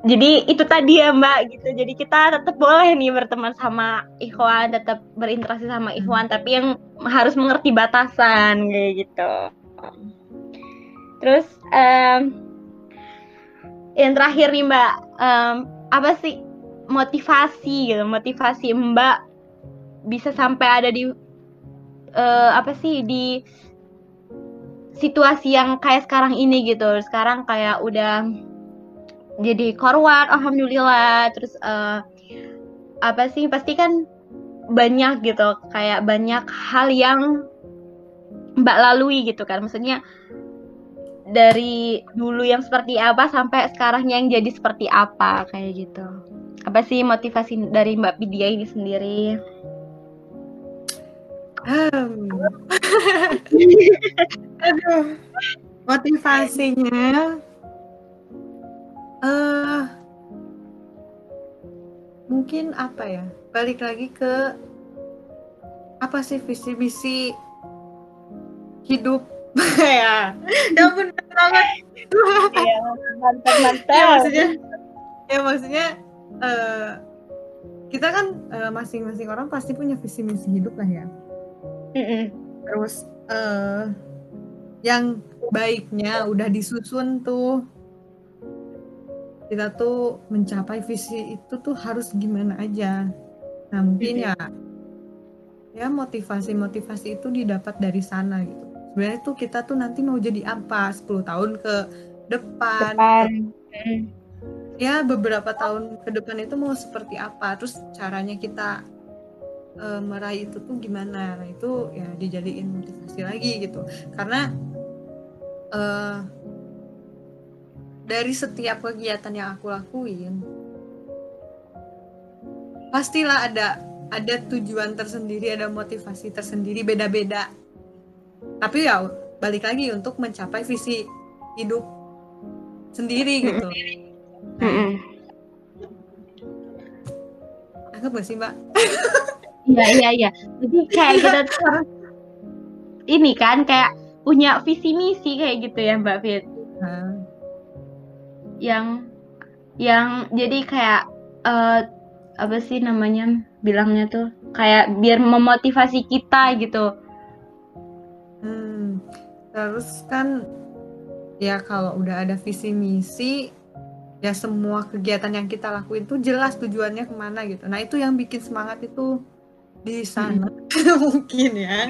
jadi itu tadi ya Mbak gitu. Jadi kita tetap boleh nih berteman sama Ikhwan, tetap berinteraksi sama Ikhwan, tapi yang harus mengerti batasan kayak gitu. Terus um, yang terakhir nih Mbak, um, apa sih motivasi gitu, motivasi Mbak bisa sampai ada di uh, apa sih di situasi yang kayak sekarang ini gitu. Sekarang kayak udah jadi korwat, alhamdulillah. Terus uh, apa sih? Pasti kan banyak gitu, kayak banyak hal yang Mbak lalui gitu kan. Maksudnya dari dulu yang seperti apa sampai sekarang yang jadi seperti apa kayak gitu. Apa sih motivasi dari Mbak Pidia ini sendiri? Um. Aduh, motivasinya uh, mungkin apa ya? Balik lagi ke apa sih visi misi hidup? Ya. Ya ampun banget. Ya, mantap mantap. Ya maksudnya ya maksudnya uh, kita kan uh, masing-masing orang pasti punya visi misi hidup lah ya. -mm. terus uh, yang baiknya udah disusun tuh kita tuh mencapai visi itu tuh harus gimana aja. Nah mungkin ya ya motivasi motivasi itu didapat dari sana gitu. Sebenarnya tuh kita tuh nanti mau jadi apa? 10 tahun ke depan, depan. ya beberapa tahun ke depan itu mau seperti apa? Terus caranya kita uh, meraih itu tuh gimana? Nah itu ya dijadiin motivasi lagi gitu. Karena uh, dari setiap kegiatan yang aku lakuin pastilah ada ada tujuan tersendiri ada motivasi tersendiri beda-beda tapi ya balik lagi untuk mencapai visi hidup sendiri gitu mm Anggap gak sih mbak? Iya iya iya. Jadi kayak kita tuh harus ini kan kayak punya visi misi kayak gitu ya Mbak Fit. Nah, Yang yang jadi kayak uh, apa sih namanya bilangnya tuh kayak biar memotivasi kita gitu. hmm, terus kan ya kalau udah ada visi misi ya semua kegiatan yang kita lakuin tuh jelas tujuannya ke mana gitu. Nah itu yang bikin semangat itu di sana mungkin ya.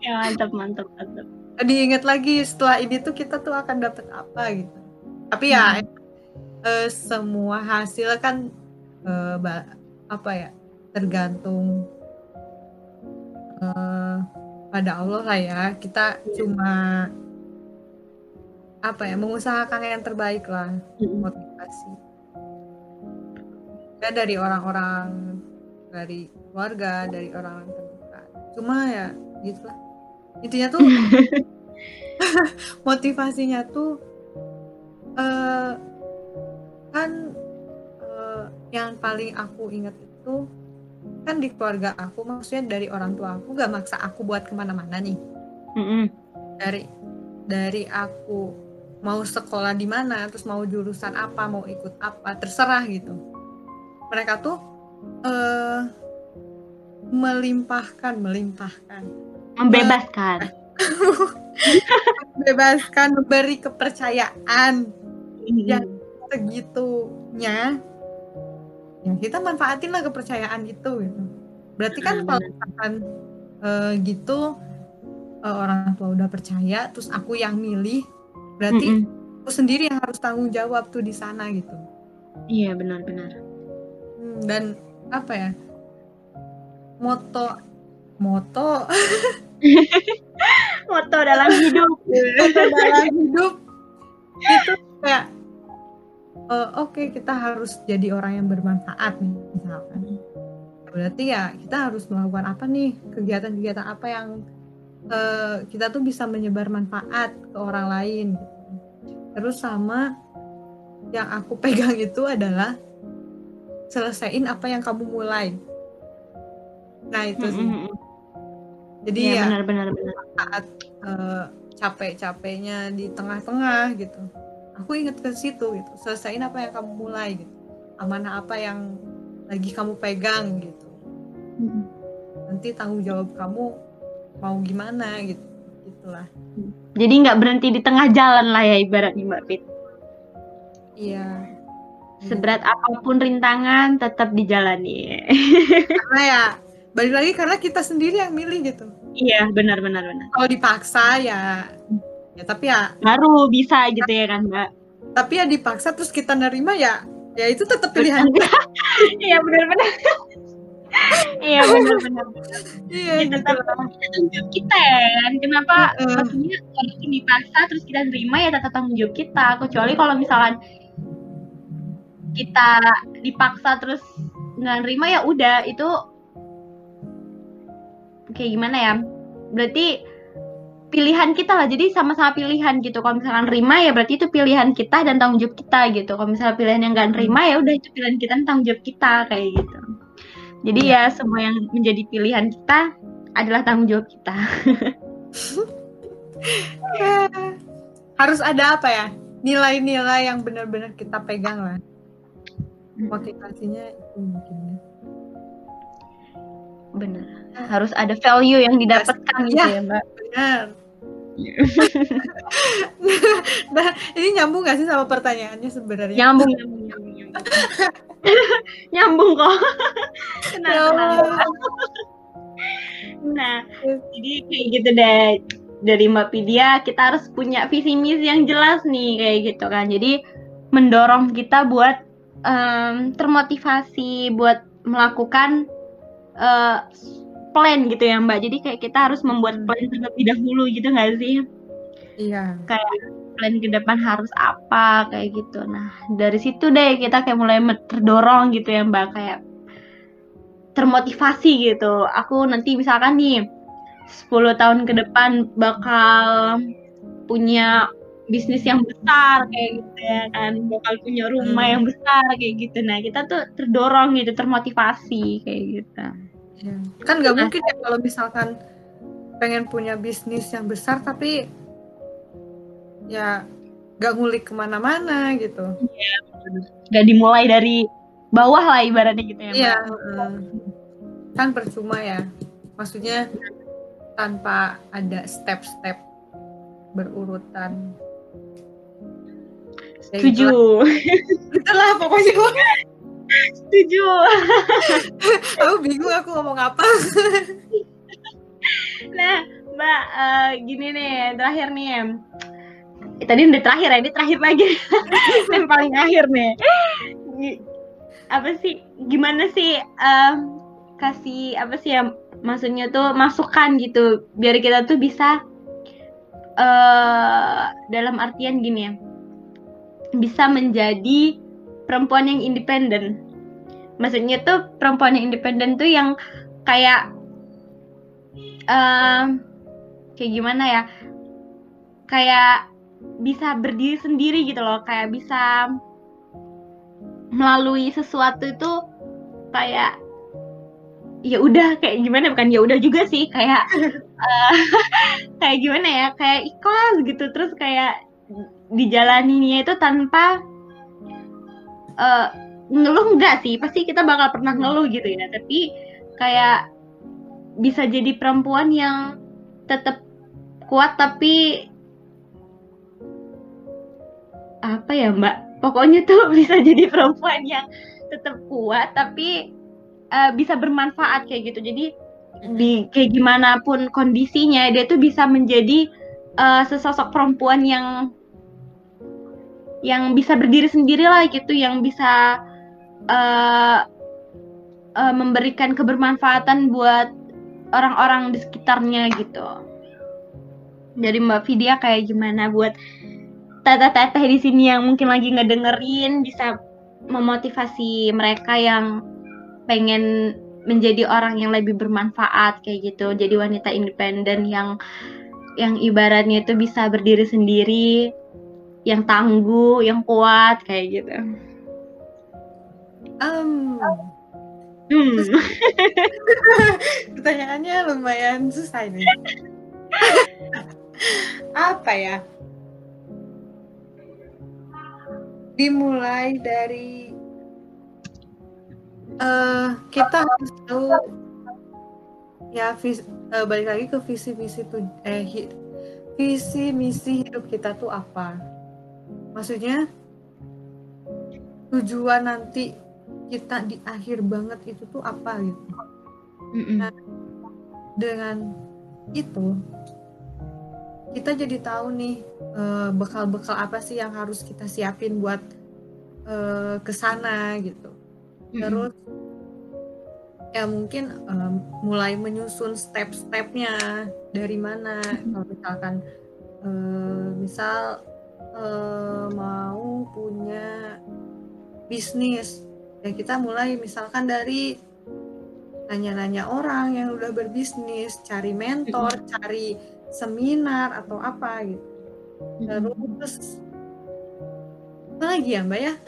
Ya mantap mantap mantap. Diingat lagi setelah ini tuh kita tuh akan dapat apa gitu. Tapi ya eh, semua hasil kan eh, apa ya tergantung eh, pada Allah lah ya. Kita cuma apa ya mengusahakan yang terbaik lah motivasi. Ya dari orang-orang dari keluarga, dari orang terdekat. Cuma ya gitulah. Intinya tuh motivasinya tuh eh kan eh, yang paling aku ingat itu kan di keluarga aku maksudnya dari orang tua aku gak maksa aku buat ke mana-mana nih Mm-mm. dari dari aku mau sekolah di mana terus mau jurusan apa mau ikut apa terserah gitu mereka tuh eh melimpahkan melimpahkan Membebaskan. bebaskan memberi kepercayaan Iya. segitunya ya kita manfaatin lah kepercayaan itu gitu berarti kan Hmm, kalau misalkan eh, gitu eh, orang tua udah percaya terus aku yang milih berarti Mm-mm. aku sendiri yang harus tanggung jawab tuh di sana gitu Iya benar-benar. Hmm, dan apa ya moto moto Moto dalam hidup. moto dalam hidup itu kayak eh, oke kita harus jadi orang yang bermanfaat nih misalkan berarti ya kita harus melakukan apa nih kegiatan-kegiatan apa yang eh, kita tuh bisa menyebar manfaat ke orang lain gitu. terus sama yang aku pegang itu adalah selesaiin apa yang kamu mulai nah itu sih Mm-mm. jadi Iya ya benar-benar benar. saat eh, capek-capeknya di tengah-tengah gitu aku inget ke situ gitu selesaiin apa yang kamu mulai gitu amanah apa yang lagi kamu pegang gitu Mm. nanti tanggung jawab kamu mau gimana gitu gitulah Jadi nggak berhenti di tengah jalan lah ya ibaratnya Mbak Fit. iya Seberat apa pun rintangan tetap dijalani. karena ya balik lagi karena kita sendiri yang milih gitu Iya benar benar benar. kalau dipaksa ya ya tapi ya Baru bisa gitu ya kan Mbak. tapi ya dipaksa terus kita nerima ya ya itu tetap pilihan Iya benar benar. Iya benar benar. iya Kita gitu tetap tanggung jawab kita ya kan. Kenapa? Maksudnya walaupun dipaksa terus kita terima ya tetap tanggung jawab kita. Kecuali kalau misalkan kita dipaksa terus nggak nerima ya udah itu kayak gimana ya? Berarti pilihan kita lah. Jadi sama-sama pilihan gitu. Kalau misalkan nerima ya berarti itu pilihan kita dan tanggung jawab kita gitu. Kalau misalnya pilihan yang nggak nerima ya udah itu pilihan kita dan tanggung jawab kita kayak gitu. Jadi ya semua yang menjadi pilihan kita adalah tanggung jawab kita. harus ada apa ya nilai-nilai yang benar-benar kita pegang lah motivasinya itu mungkin ya. Bener. Harus ada value yang didapatkan gitu Ya. ya, Mbak. benar nah ini nyambung gak sih sama pertanyaannya sebenarnya Nyambung, nyambung, nyambung. Nyambung, nyambung kok. Tenang, Ya. Nah, jadi kayak gitu deh. Dari Mbak Pidia, kita harus punya visi misi yang jelas nih, kayak gitu kan. Jadi mendorong kita buat em, termotivasi, buat melakukan eh, plan gitu ya Mbak. Jadi kayak kita harus membuat plan terlebih dahulu gitu nggak sih? iya plan ke depan harus apa kayak gitu. Nah, dari situ deh kita kayak mulai terdorong gitu ya, Mbak, kayak termotivasi gitu. Aku nanti misalkan nih 10 tahun ke depan bakal punya bisnis yang besar kayak gitu ya kan, bakal punya rumah Hmm. yang besar kayak gitu. Nah, kita tuh terdorong gitu, termotivasi kayak gitu. Iya. kan nggak mungkin ya kalau misalkan pengen punya bisnis yang besar tapi ya nggak ngulik ke mana-mana gitu. Gak dimulai dari bawah lah ibaratnya gitu ya, iya heeh. kan percuma ya. Maksudnya tanpa ada step-step berurutan. Ya, Setuju. itulah pokoknya Setuju. aku bingung aku ngomong apa Nah, Mbak, eh, gini nih, terakhir nih. Eh, tadi udah terakhir ya, ini terakhir lagi. yang paling akhir nih. Apa sih, gimana sih em, kasih apa sih ya, maksudnya tuh masukan gitu, biar kita tuh bisa eh dalam artian gini ya, bisa menjadi perempuan yang independen. Maksudnya tuh perempuan yang independen tuh yang kayak em, kayak gimana ya? Kayak bisa berdiri sendiri gitu loh. Kayak bisa melalui sesuatu itu kayak ya udah kayak gimana? Bukan ya udah juga sih kayak eh, kayak gimana ya? Kayak ikhlas gitu. Terus kayak dijalaninya itu tanpa eh, ngeluh enggak sih? Pasti kita bakal pernah ngeluh gitu ya. Tapi kayak bisa jadi perempuan yang tetap kuat tapi apa ya mbak? Pokoknya tuh bisa jadi perempuan yang tetap kuat tapi eh, bisa bermanfaat kayak gitu. Jadi di kayak gimana pun kondisinya dia tuh bisa menjadi eh, sesosok perempuan yang yang bisa berdiri sendiri lah gitu yang bisa eh, eh, memberikan kebermanfaatan buat orang-orang di sekitarnya gitu. Jadi Mbak Vidya kayak gimana buat teteh-teteh di sini yang mungkin lagi ngedengerin bisa memotivasi mereka yang pengen menjadi orang yang lebih bermanfaat kayak gitu. Jadi wanita independen yang yang ibaratnya itu bisa berdiri sendiri, yang tangguh, yang kuat kayak gitu. Em, Hmm. pertanyaannya lumayan susah ini apa ya dimulai dari uh, kita harus tahu ya vis, uh, balik lagi ke visi visi tuh eh visi misi hidup kita tuh apa maksudnya tujuan nanti kita di akhir banget itu tuh apa gitu mm -mm. Nah, dengan itu kita jadi tahu nih eh, bekal-bekal apa sih yang harus kita siapin buat uh, ke sana gitu. Terus ya mungkin um, mulai menyusun step-stepnya dari mana kalau misalkan uh, misal uh, mau punya bisnis. Ya kita mulai misalkan dari nanya-nanya orang yang udah berbisnis cari mentor cari seminar atau apa gitu. Terus apa lagi ya mbak ya?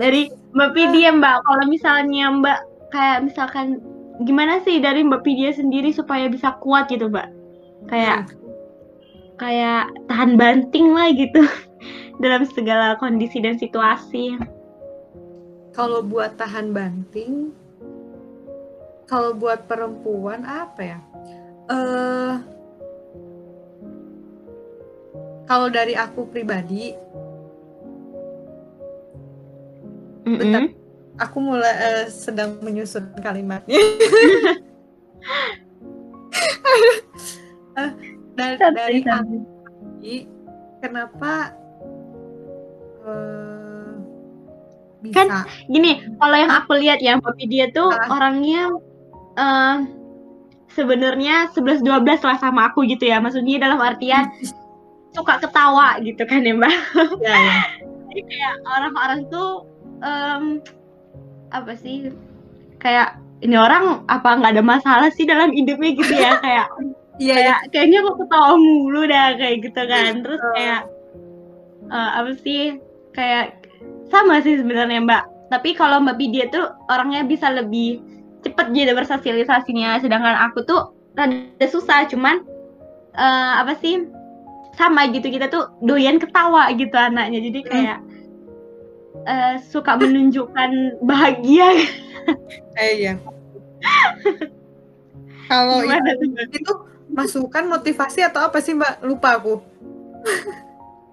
Dari mbak Pidia mbak. Kalau misalnya mbak kayak misalkan gimana sih dari mbak Pidia sendiri supaya bisa kuat gitu mbak? Kayak hmm. Kayak tahan banting lah gitu dalam segala kondisi dan situasi kalau buat tahan banting kalau buat perempuan apa ya? Uh, kalau dari aku pribadi, mm -hmm. bentar, aku mulai uh, sedang menyusun kalimatnya. uh, dari, dari aku, kenapa uh, bisa? Kan gini, kalau yang aku lihat ya, Mbak dia tuh uh, orangnya uh, sebenarnya 11 12 lah sama aku gitu ya. Maksudnya dalam artian suka ketawa gitu kan ya, Mbak. Ya, ya. Jadi kayak orang-orang tuh um, apa sih? Kayak ini orang apa nggak ada masalah sih dalam hidupnya gitu ya kayak Iya, kayak, ya. kayaknya kok ketawa mulu dah kayak gitu kan. Terus kayak uh, apa sih? Kayak sama sih sebenarnya Mbak. Tapi kalau Mbak Bidia tuh orangnya bisa lebih cepet jadi bersosialisasinya sedangkan aku tuh rada susah cuman uh, apa sih sama gitu kita tuh doyan ketawa gitu anaknya jadi hmm. kayak uh, suka menunjukkan bahagia eh iya kalau itu, itu masukan motivasi atau apa sih mbak? Lupa aku.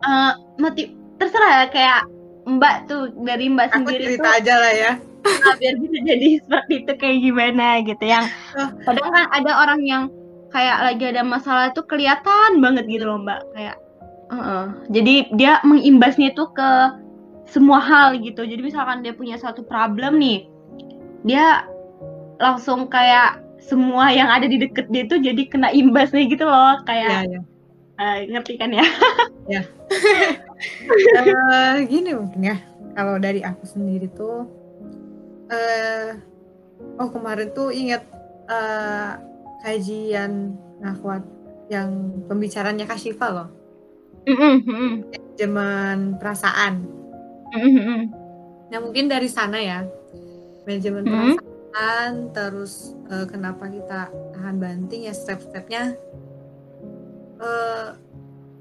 Uh, motiv terserah ya kayak mbak tuh dari mbak aku sendiri cerita tuh, aja lah ya. nah, biar bisa jadi seperti itu kayak gimana gitu. Yang kadang kan ada orang yang kayak lagi ada masalah tuh kelihatan banget gitu loh mbak. Kayak uh -uh. jadi dia mengimbasnya itu ke semua hal gitu. Jadi misalkan dia punya satu problem nih dia langsung kayak semua yang ada di deket dia tuh jadi kena imbasnya gitu loh kayak ya, ya. Uh, ngerti kan ya ya uh, gini mungkin ya kalau dari aku sendiri tuh uh, oh kemarin tuh ingat uh, kajian Nahwat yang pembicaranya Kak Shiva loh. Mm-hmm. Manajemen perasaan. Mm-hmm. Nah mungkin dari sana ya manajemen mm-hmm. perasaan terus uh, kenapa kita tahan banting ya step-stepnya uh,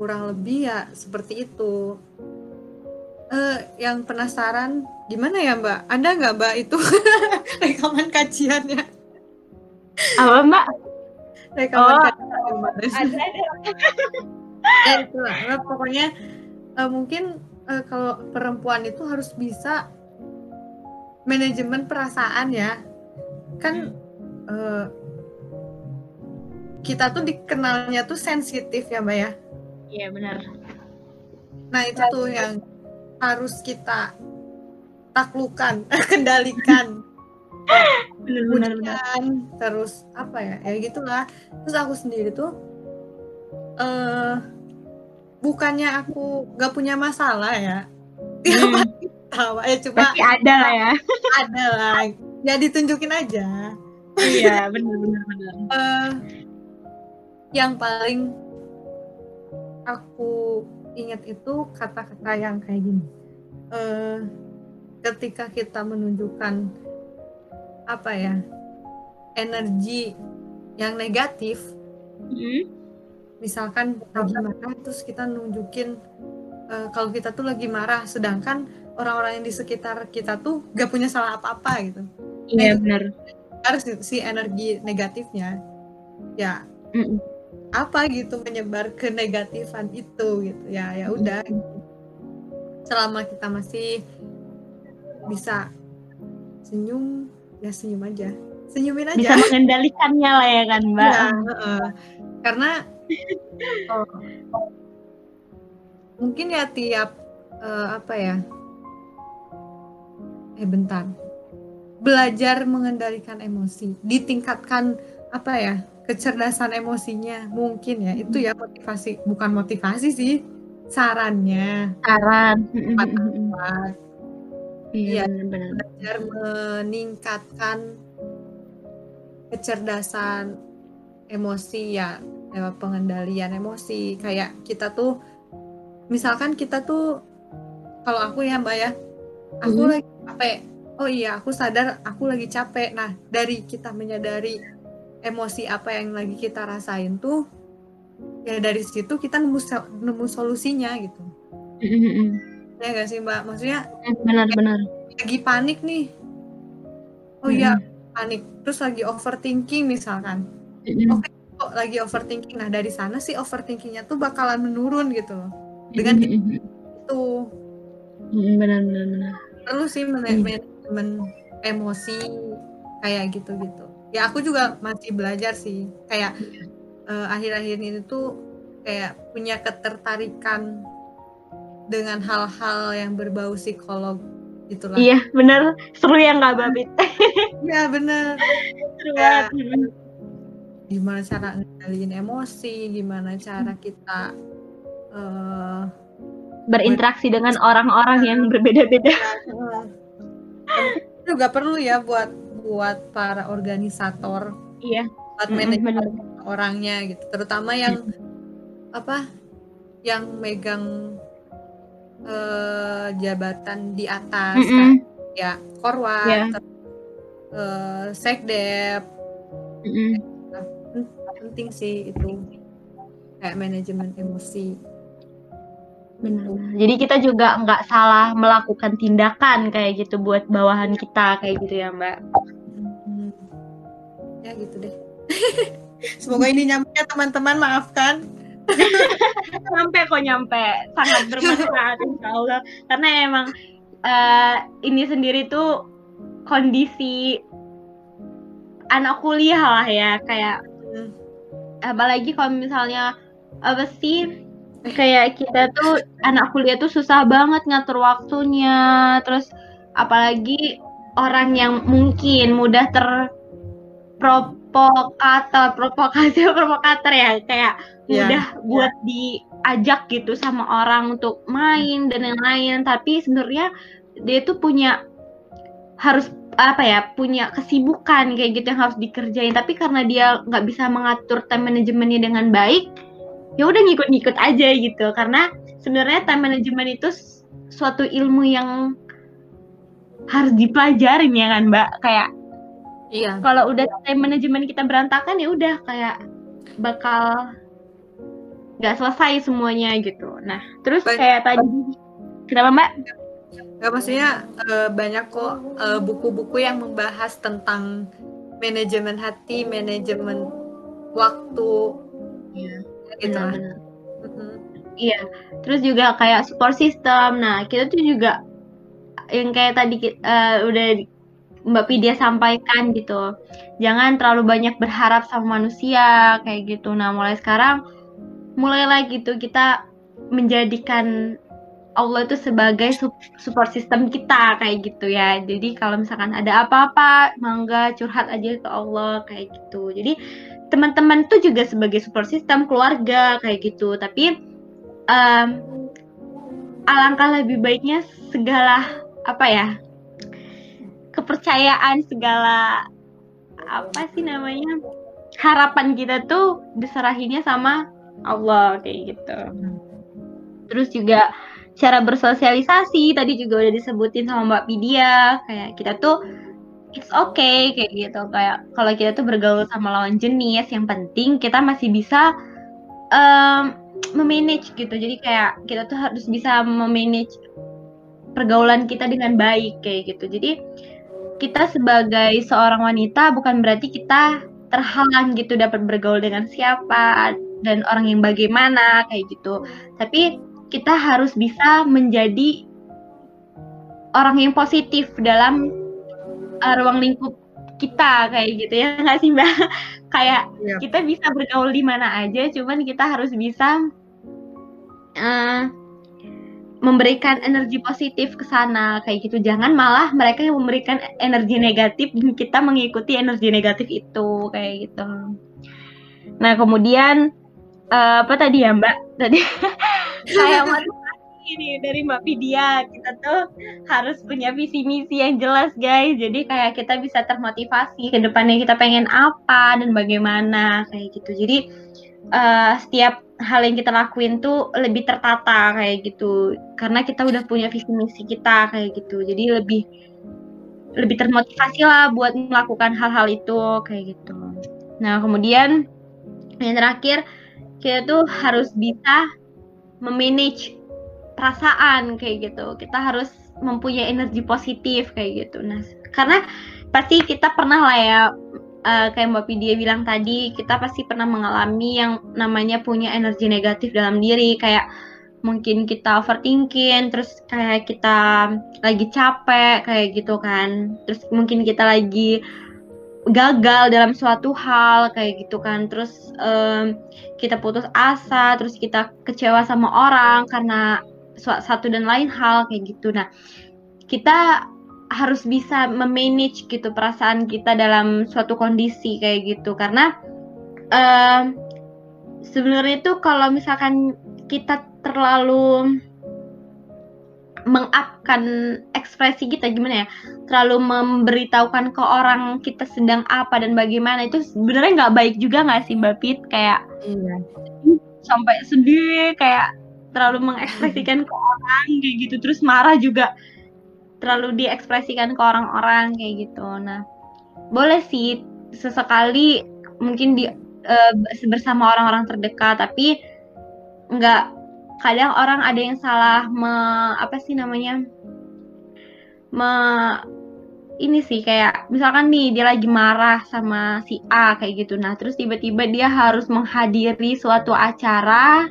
kurang lebih ya seperti itu. Uh, yang penasaran gimana ya Mbak? Ada nggak Mbak itu rekaman kajiannya? Apa Mbak? Rekaman oh, kajian ada, ada. ya itu lah. Pokoknya uh, mungkin uh, kalau perempuan itu harus bisa manajemen perasaan ya. Kan uh, kita tuh dikenalnya tuh sensitif ya Mbak ya. Iya benar. Nah itu tuh yang harus kita taklukan kendalikan. Benar terus apa ya ya gitulah. Terus aku sendiri tuh uh, bukannya aku gak punya masalah ya hmm. tawa ya cuma Pasti ada lah ya. Ada lah ya ditunjukin aja iya benar-benar benar uh, yang paling aku ingat itu kata-kata yang kayak gini uh, ketika kita menunjukkan apa ya energi yang negatif Hmm. Misalkan lagi marah terus kita nunjukin uh, kalau kita tuh lagi marah, sedangkan orang-orang yang di sekitar kita tuh gak punya salah apa-apa gitu. Iya benar. Harus si energi negatifnya, ya mm apa gitu menyebar ke negatifan itu gitu. Ya ya udah. Selama kita masih bisa senyum ya senyum aja. Senyumin aja. Bisa mengendalikannya lah ya kan mbak. Ya, uh, karena oh, mungkin ya tiap uh, apa ya? Eh bentar belajar mengendalikan emosi ditingkatkan apa ya kecerdasan emosinya mungkin ya. Itu ya motivasi bukan motivasi sih sarannya. Saran. Tepat iya benar belajar meningkatkan kecerdasan emosi ya lewat pengendalian emosi. Kayak kita tuh misalkan kita tuh kalau aku ya mbak ya aku mm -hmm. lagi capek oh iya aku sadar aku lagi capek. Nah dari kita menyadari emosi apa yang lagi kita rasain tuh ya dari situ kita nemu nemu solusinya gitu. Mm-hmm. ya gak sih mbak? Maksudnya benar-benar lagi panik nih. Oh iya mm-hmm. panik. Terus lagi overthinking misalkan. Mm-hmm. oke okay, kok lagi overthinking? Nah dari sana sih overthinkingnya tuh bakalan menurun gitu loh. Dengan mm-hmm. itu. Benar-benar perlu sih manajemen mm-hmm. Emosi kayak gitu gitu ya aku juga masih belajar sih. Kayak uh, akhir-akhir ini tuh kayak punya ketertarikan dengan hal-hal yang berbau psikolog itulah iya bener seru ya nggak babit? Iya bener seru banget. gimana cara ngendaliin emosi gimana cara kita uh, berinteraksi ber dengan orang-orang yang berbeda-beda ya, juga perlu ya buat buat para organisator. Iya. Buat manajer orangnya gitu. Terutama yang apa yang megang uh, jabatan di atas mm -hmm. kan ya korwat yeah. uh, sekdep. Mm -hmm. penting sih itu kayak manajemen emosi Benar. Jadi kita juga nggak salah melakukan tindakan kayak gitu buat bawahan kita kayak gitu ya Mbak. Hmm. Ya gitu deh. Semoga ini nyampe ya teman-teman maafkan. nyampe kok nyampe sangat bermanfaat insya Allah karena emang uh, ini sendiri tuh kondisi anak kuliah lah ya kayak hmm. apalagi kalau misalnya apa sih kayak kita tuh anak kuliah tuh susah banget ngatur waktunya. Terus apalagi orang yang mungkin mudah terprovokator provokasi provokator ya. Kayak yeah. mudah buat diajak gitu sama orang untuk main dan lain-lain. Tapi sebenarnya dia tuh punya harus apa ya punya kesibukan kayak gitu yang harus dikerjain. Tapi karena dia nggak bisa mengatur time manajemennya dengan baik ya udah ngikut-ngikut aja gitu. Karena sebenarnya time management itu suatu ilmu yang harus dipelajarin ya kan mbak? Kayak iya. kalau udah time management kita berantakan ya udah kayak bakal nggak selesai semuanya gitu. Nah terus Baik. kayak tadi kenapa mbak? Gak maksudnya uh, banyak kok uh, buku-buku yang membahas tentang manajemen hati, manajemen waktu, yeah gitu benar, iya terus juga kayak support system. Nah kita tuh juga yang kayak tadi uh, udah Mbak Pidia sampaikan gitu. Jangan terlalu banyak berharap sama manusia kayak gitu. Nah mulai sekarang mulailah gitu kita menjadikan Allah itu sebagai support system kita kayak gitu ya. Jadi kalau misalkan ada apa-apa, mangga curhat aja ke Allah kayak gitu. Jadi teman-teman tuh juga sebagai support system keluarga kayak gitu. Tapi um, alangkah lebih baiknya segala apa ya kepercayaan segala apa sih namanya harapan kita tuh diserahinnya sama Allah kayak gitu. Terus juga cara bersosialisasi tadi juga udah disebutin sama Mbak Pidia kayak kita tuh it's okay kayak gitu. Kayak kalau kita tuh bergaul sama lawan jenis yang penting kita masih bisa um, memanage gitu. Jadi kayak kita tuh harus bisa memanage pergaulan kita dengan baik kayak gitu. Jadi kita sebagai seorang wanita bukan berarti kita terhalang gitu dapat bergaul dengan siapa dan orang yang bagaimana kayak gitu. Tapi kita harus bisa menjadi orang yang positif dalam uh, ruang lingkup kita kayak gitu ya nggak sih mbak kayak yep. Iya. kita bisa bergaul di mana aja cuman kita harus bisa uh, memberikan energi positif ke sana kayak gitu jangan malah mereka yang memberikan energi negatif dan kita mengikuti energi negatif itu kayak gitu nah kemudian uh, apa tadi ya mbak tadi kayak ini dari Mbak Pidia kita tuh harus punya visi misi yang jelas guys. Jadi kayak kita bisa termotivasi ke depannya kita pengen apa dan bagaimana kayak gitu. Jadi uh, setiap hal yang kita lakuin tuh lebih tertata kayak gitu. Karena kita udah punya visi misi kita kayak gitu. Jadi lebih lebih termotivasi lah buat melakukan hal-hal itu kayak gitu. Nah kemudian yang terakhir kita tuh harus bisa memanage perasaan kayak gitu. Kita harus mempunyai energi positif kayak gitu. Nah karena pasti kita pernah lah ya uh, kayak Mbak Pidia bilang tadi kita pasti pernah mengalami yang namanya punya energi negatif dalam diri. Kayak mungkin kita overthinking terus kayak kita lagi capek kayak gitu kan. Terus mungkin kita lagi gagal dalam suatu hal kayak gitu kan. Terus um, kita putus asa terus kita kecewa sama orang karena satu dan lain hal kayak gitu. Nah, kita harus bisa memanage gitu perasaan kita dalam suatu kondisi kayak gitu karena uh, sebenarnya itu kalau misalkan kita terlalu mengapkan ekspresi kita gimana ya terlalu memberitahukan ke orang kita sedang apa dan bagaimana itu sebenarnya nggak baik juga nggak sih mbak Pit kayak iya. sampai sedih kayak terlalu mengekspresikan ke orang kayak gitu. Terus marah juga terlalu diekspresikan ke orang-orang kayak gitu. Nah boleh sih sesekali mungkin di uh, bersama orang-orang terdekat tapi nggak kadang orang ada yang salah me, apa sih namanya me ini sih kayak misalkan nih dia lagi marah sama si A kayak gitu. Nah terus tiba-tiba dia harus menghadiri suatu acara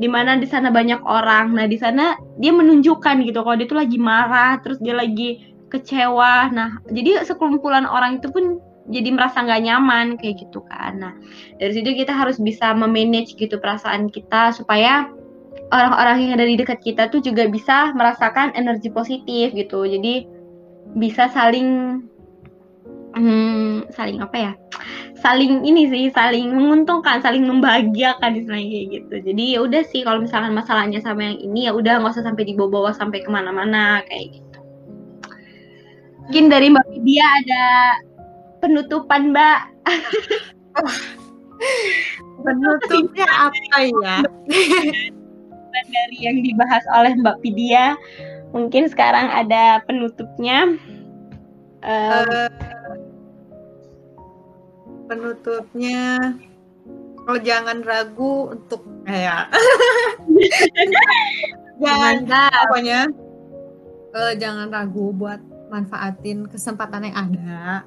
di mana di sana banyak orang. Nah, di sana dia menunjukkan gitu kalau dia tuh lagi marah, terus dia lagi kecewa. Nah, jadi sekumpulan orang itu pun jadi merasa nggak nyaman kayak gitu kan. Nah, dari situ kita harus bisa memanage gitu perasaan kita supaya orang-orang yang ada di dekat kita tuh juga bisa merasakan energi positif gitu. Jadi bisa saling hmm, saling apa ya? saling ini sih saling menguntungkan saling membahagiakan istilahnya kayak gitu. Jadi ya udah sih kalau misalkan masalahnya sama yang ini ya udah nggak usah sampai dibawa-bawa sampai ke mana-mana kayak gitu. Mungkin dari mbak Vidya ada penutupan mbak? Penutupnya apa ya? Dari yang dibahas oleh mbak Vidya mungkin sekarang ada penutupnya. Um, uh, penutupnya. Kalau jangan ragu untuk kayak jangan pokoknya uh, jangan ragu buat manfaatin kesempatan yang ada.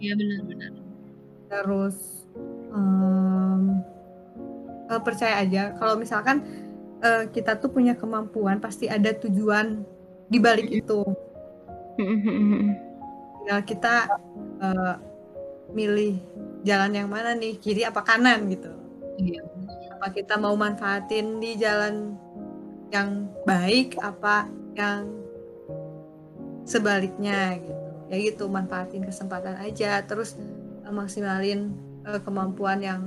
Iya benar-benar terus um, uh, percaya aja kalau misalkan uh, kita tuh punya kemampuan pasti ada tujuan di balik itu. Tinggal kita uh, milih jalan yang mana nih? Kiri apa kanan gitu. Iya. apa kita mau manfaatin di jalan yang baik apa yang sebaliknya gitu. Ya gitu manfaatin kesempatan aja. Terus uh, maksimalin uh, kemampuan yang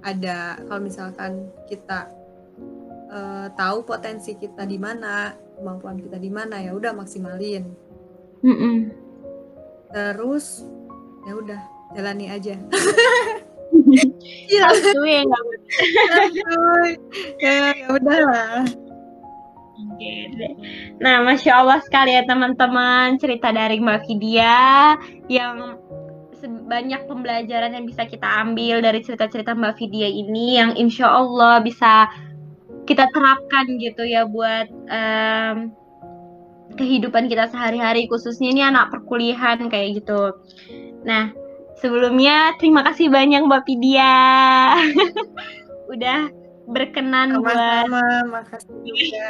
ada. Kalau misalkan kita uh, tahu potensi kita di mana kemampuan kita di mana ya udah maksimalin. Mm -mm. terus ya udah jalani aja. Ya ya ya, ya udahlah. Nah, masya Allah sekali ya teman-teman cerita dari Mbak Vidya yang banyak pembelajaran yang bisa kita ambil dari cerita-cerita Mbak Vidya ini yang insya Allah bisa kita terapkan gitu ya buat um, kehidupan kita sehari-hari khususnya ini anak perkuliahan kayak gitu. Nah, sebelumnya terima kasih banyak Mbak Vidya udah berkenan Sama-sama, buat makasih juga.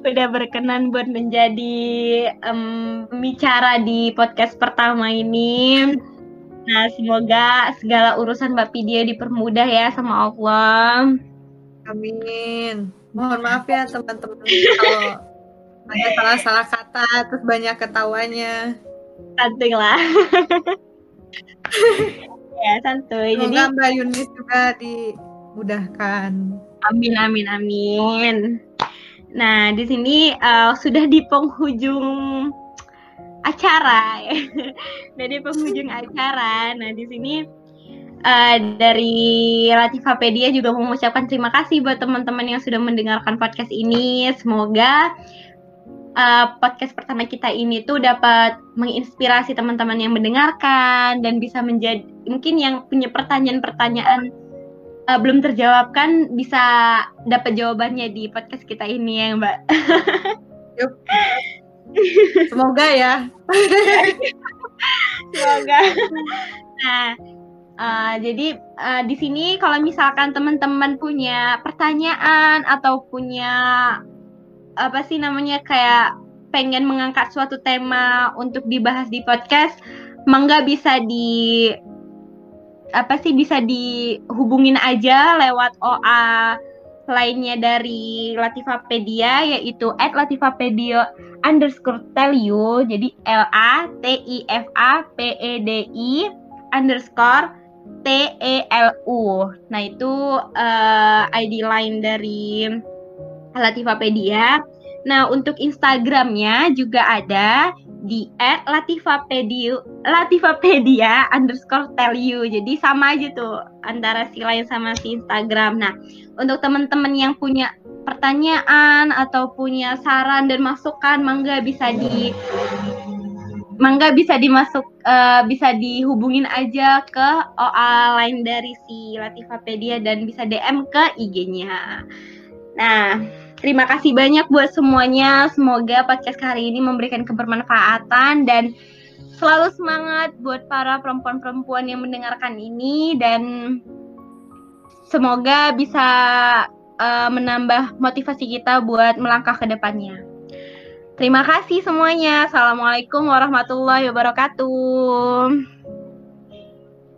udah berkenan buat menjadi um, bicara di podcast pertama ini. Nah, semoga segala urusan Mbak Pidia dipermudah ya sama Allah. Amin. Mohon maaf ya teman-teman kalau ada salah-salah kata terus banyak ketawanya. Santuy lah. ya, santuy. Semoga Jadi Mbak Yunis juga dimudahkan. Amin amin amin. Nah, di sini uh, sudah di penghujung acara ya. Dari penghujung acara. Nah, di sini uh, dari Latifapedia juga mengucapkan terima kasih buat teman-teman yang sudah mendengarkan podcast ini. Semoga uh, podcast pertama kita ini tuh dapat menginspirasi teman-teman yang mendengarkan dan bisa menjadi mungkin yang punya pertanyaan-pertanyaan uh, belum terjawabkan bisa dapat jawabannya di podcast kita ini ya Mbak. Yuk. Semoga ya. Semoga. Nah, uh, jadi uh, di sini kalau misalkan teman-teman punya pertanyaan atau punya apa sih namanya kayak pengen mengangkat suatu tema untuk dibahas di podcast, mangga bisa di apa sih bisa dihubungin aja lewat OA lainnya dari Latifapedia yaitu at Latifapedia underscore tell you. Jadi L A T I F A P E D I underscore T E L U. Nah itu uh, eh, ID line dari Latifapedia nah untuk Instagramnya juga ada di at latifapedia latifapedia underscore tell you. Jadi sama aja tuh antara si lain sama si Instagram. Nah untuk teman-teman yang punya pertanyaan atau punya saran dan masukan mangga bisa di mangga bisa dimasuk uh, bisa dihubungin aja ke OA lain dari si Latifapedia dan bisa DM ke IG-nya. Nah, Terima kasih banyak buat semuanya. Semoga podcast hari ini memberikan kebermanfaatan dan selalu semangat buat para perempuan-perempuan yang mendengarkan ini dan semoga bisa uh, menambah motivasi kita buat melangkah ke depannya. Terima kasih semuanya. Assalamualaikum warahmatullahi wabarakatuh.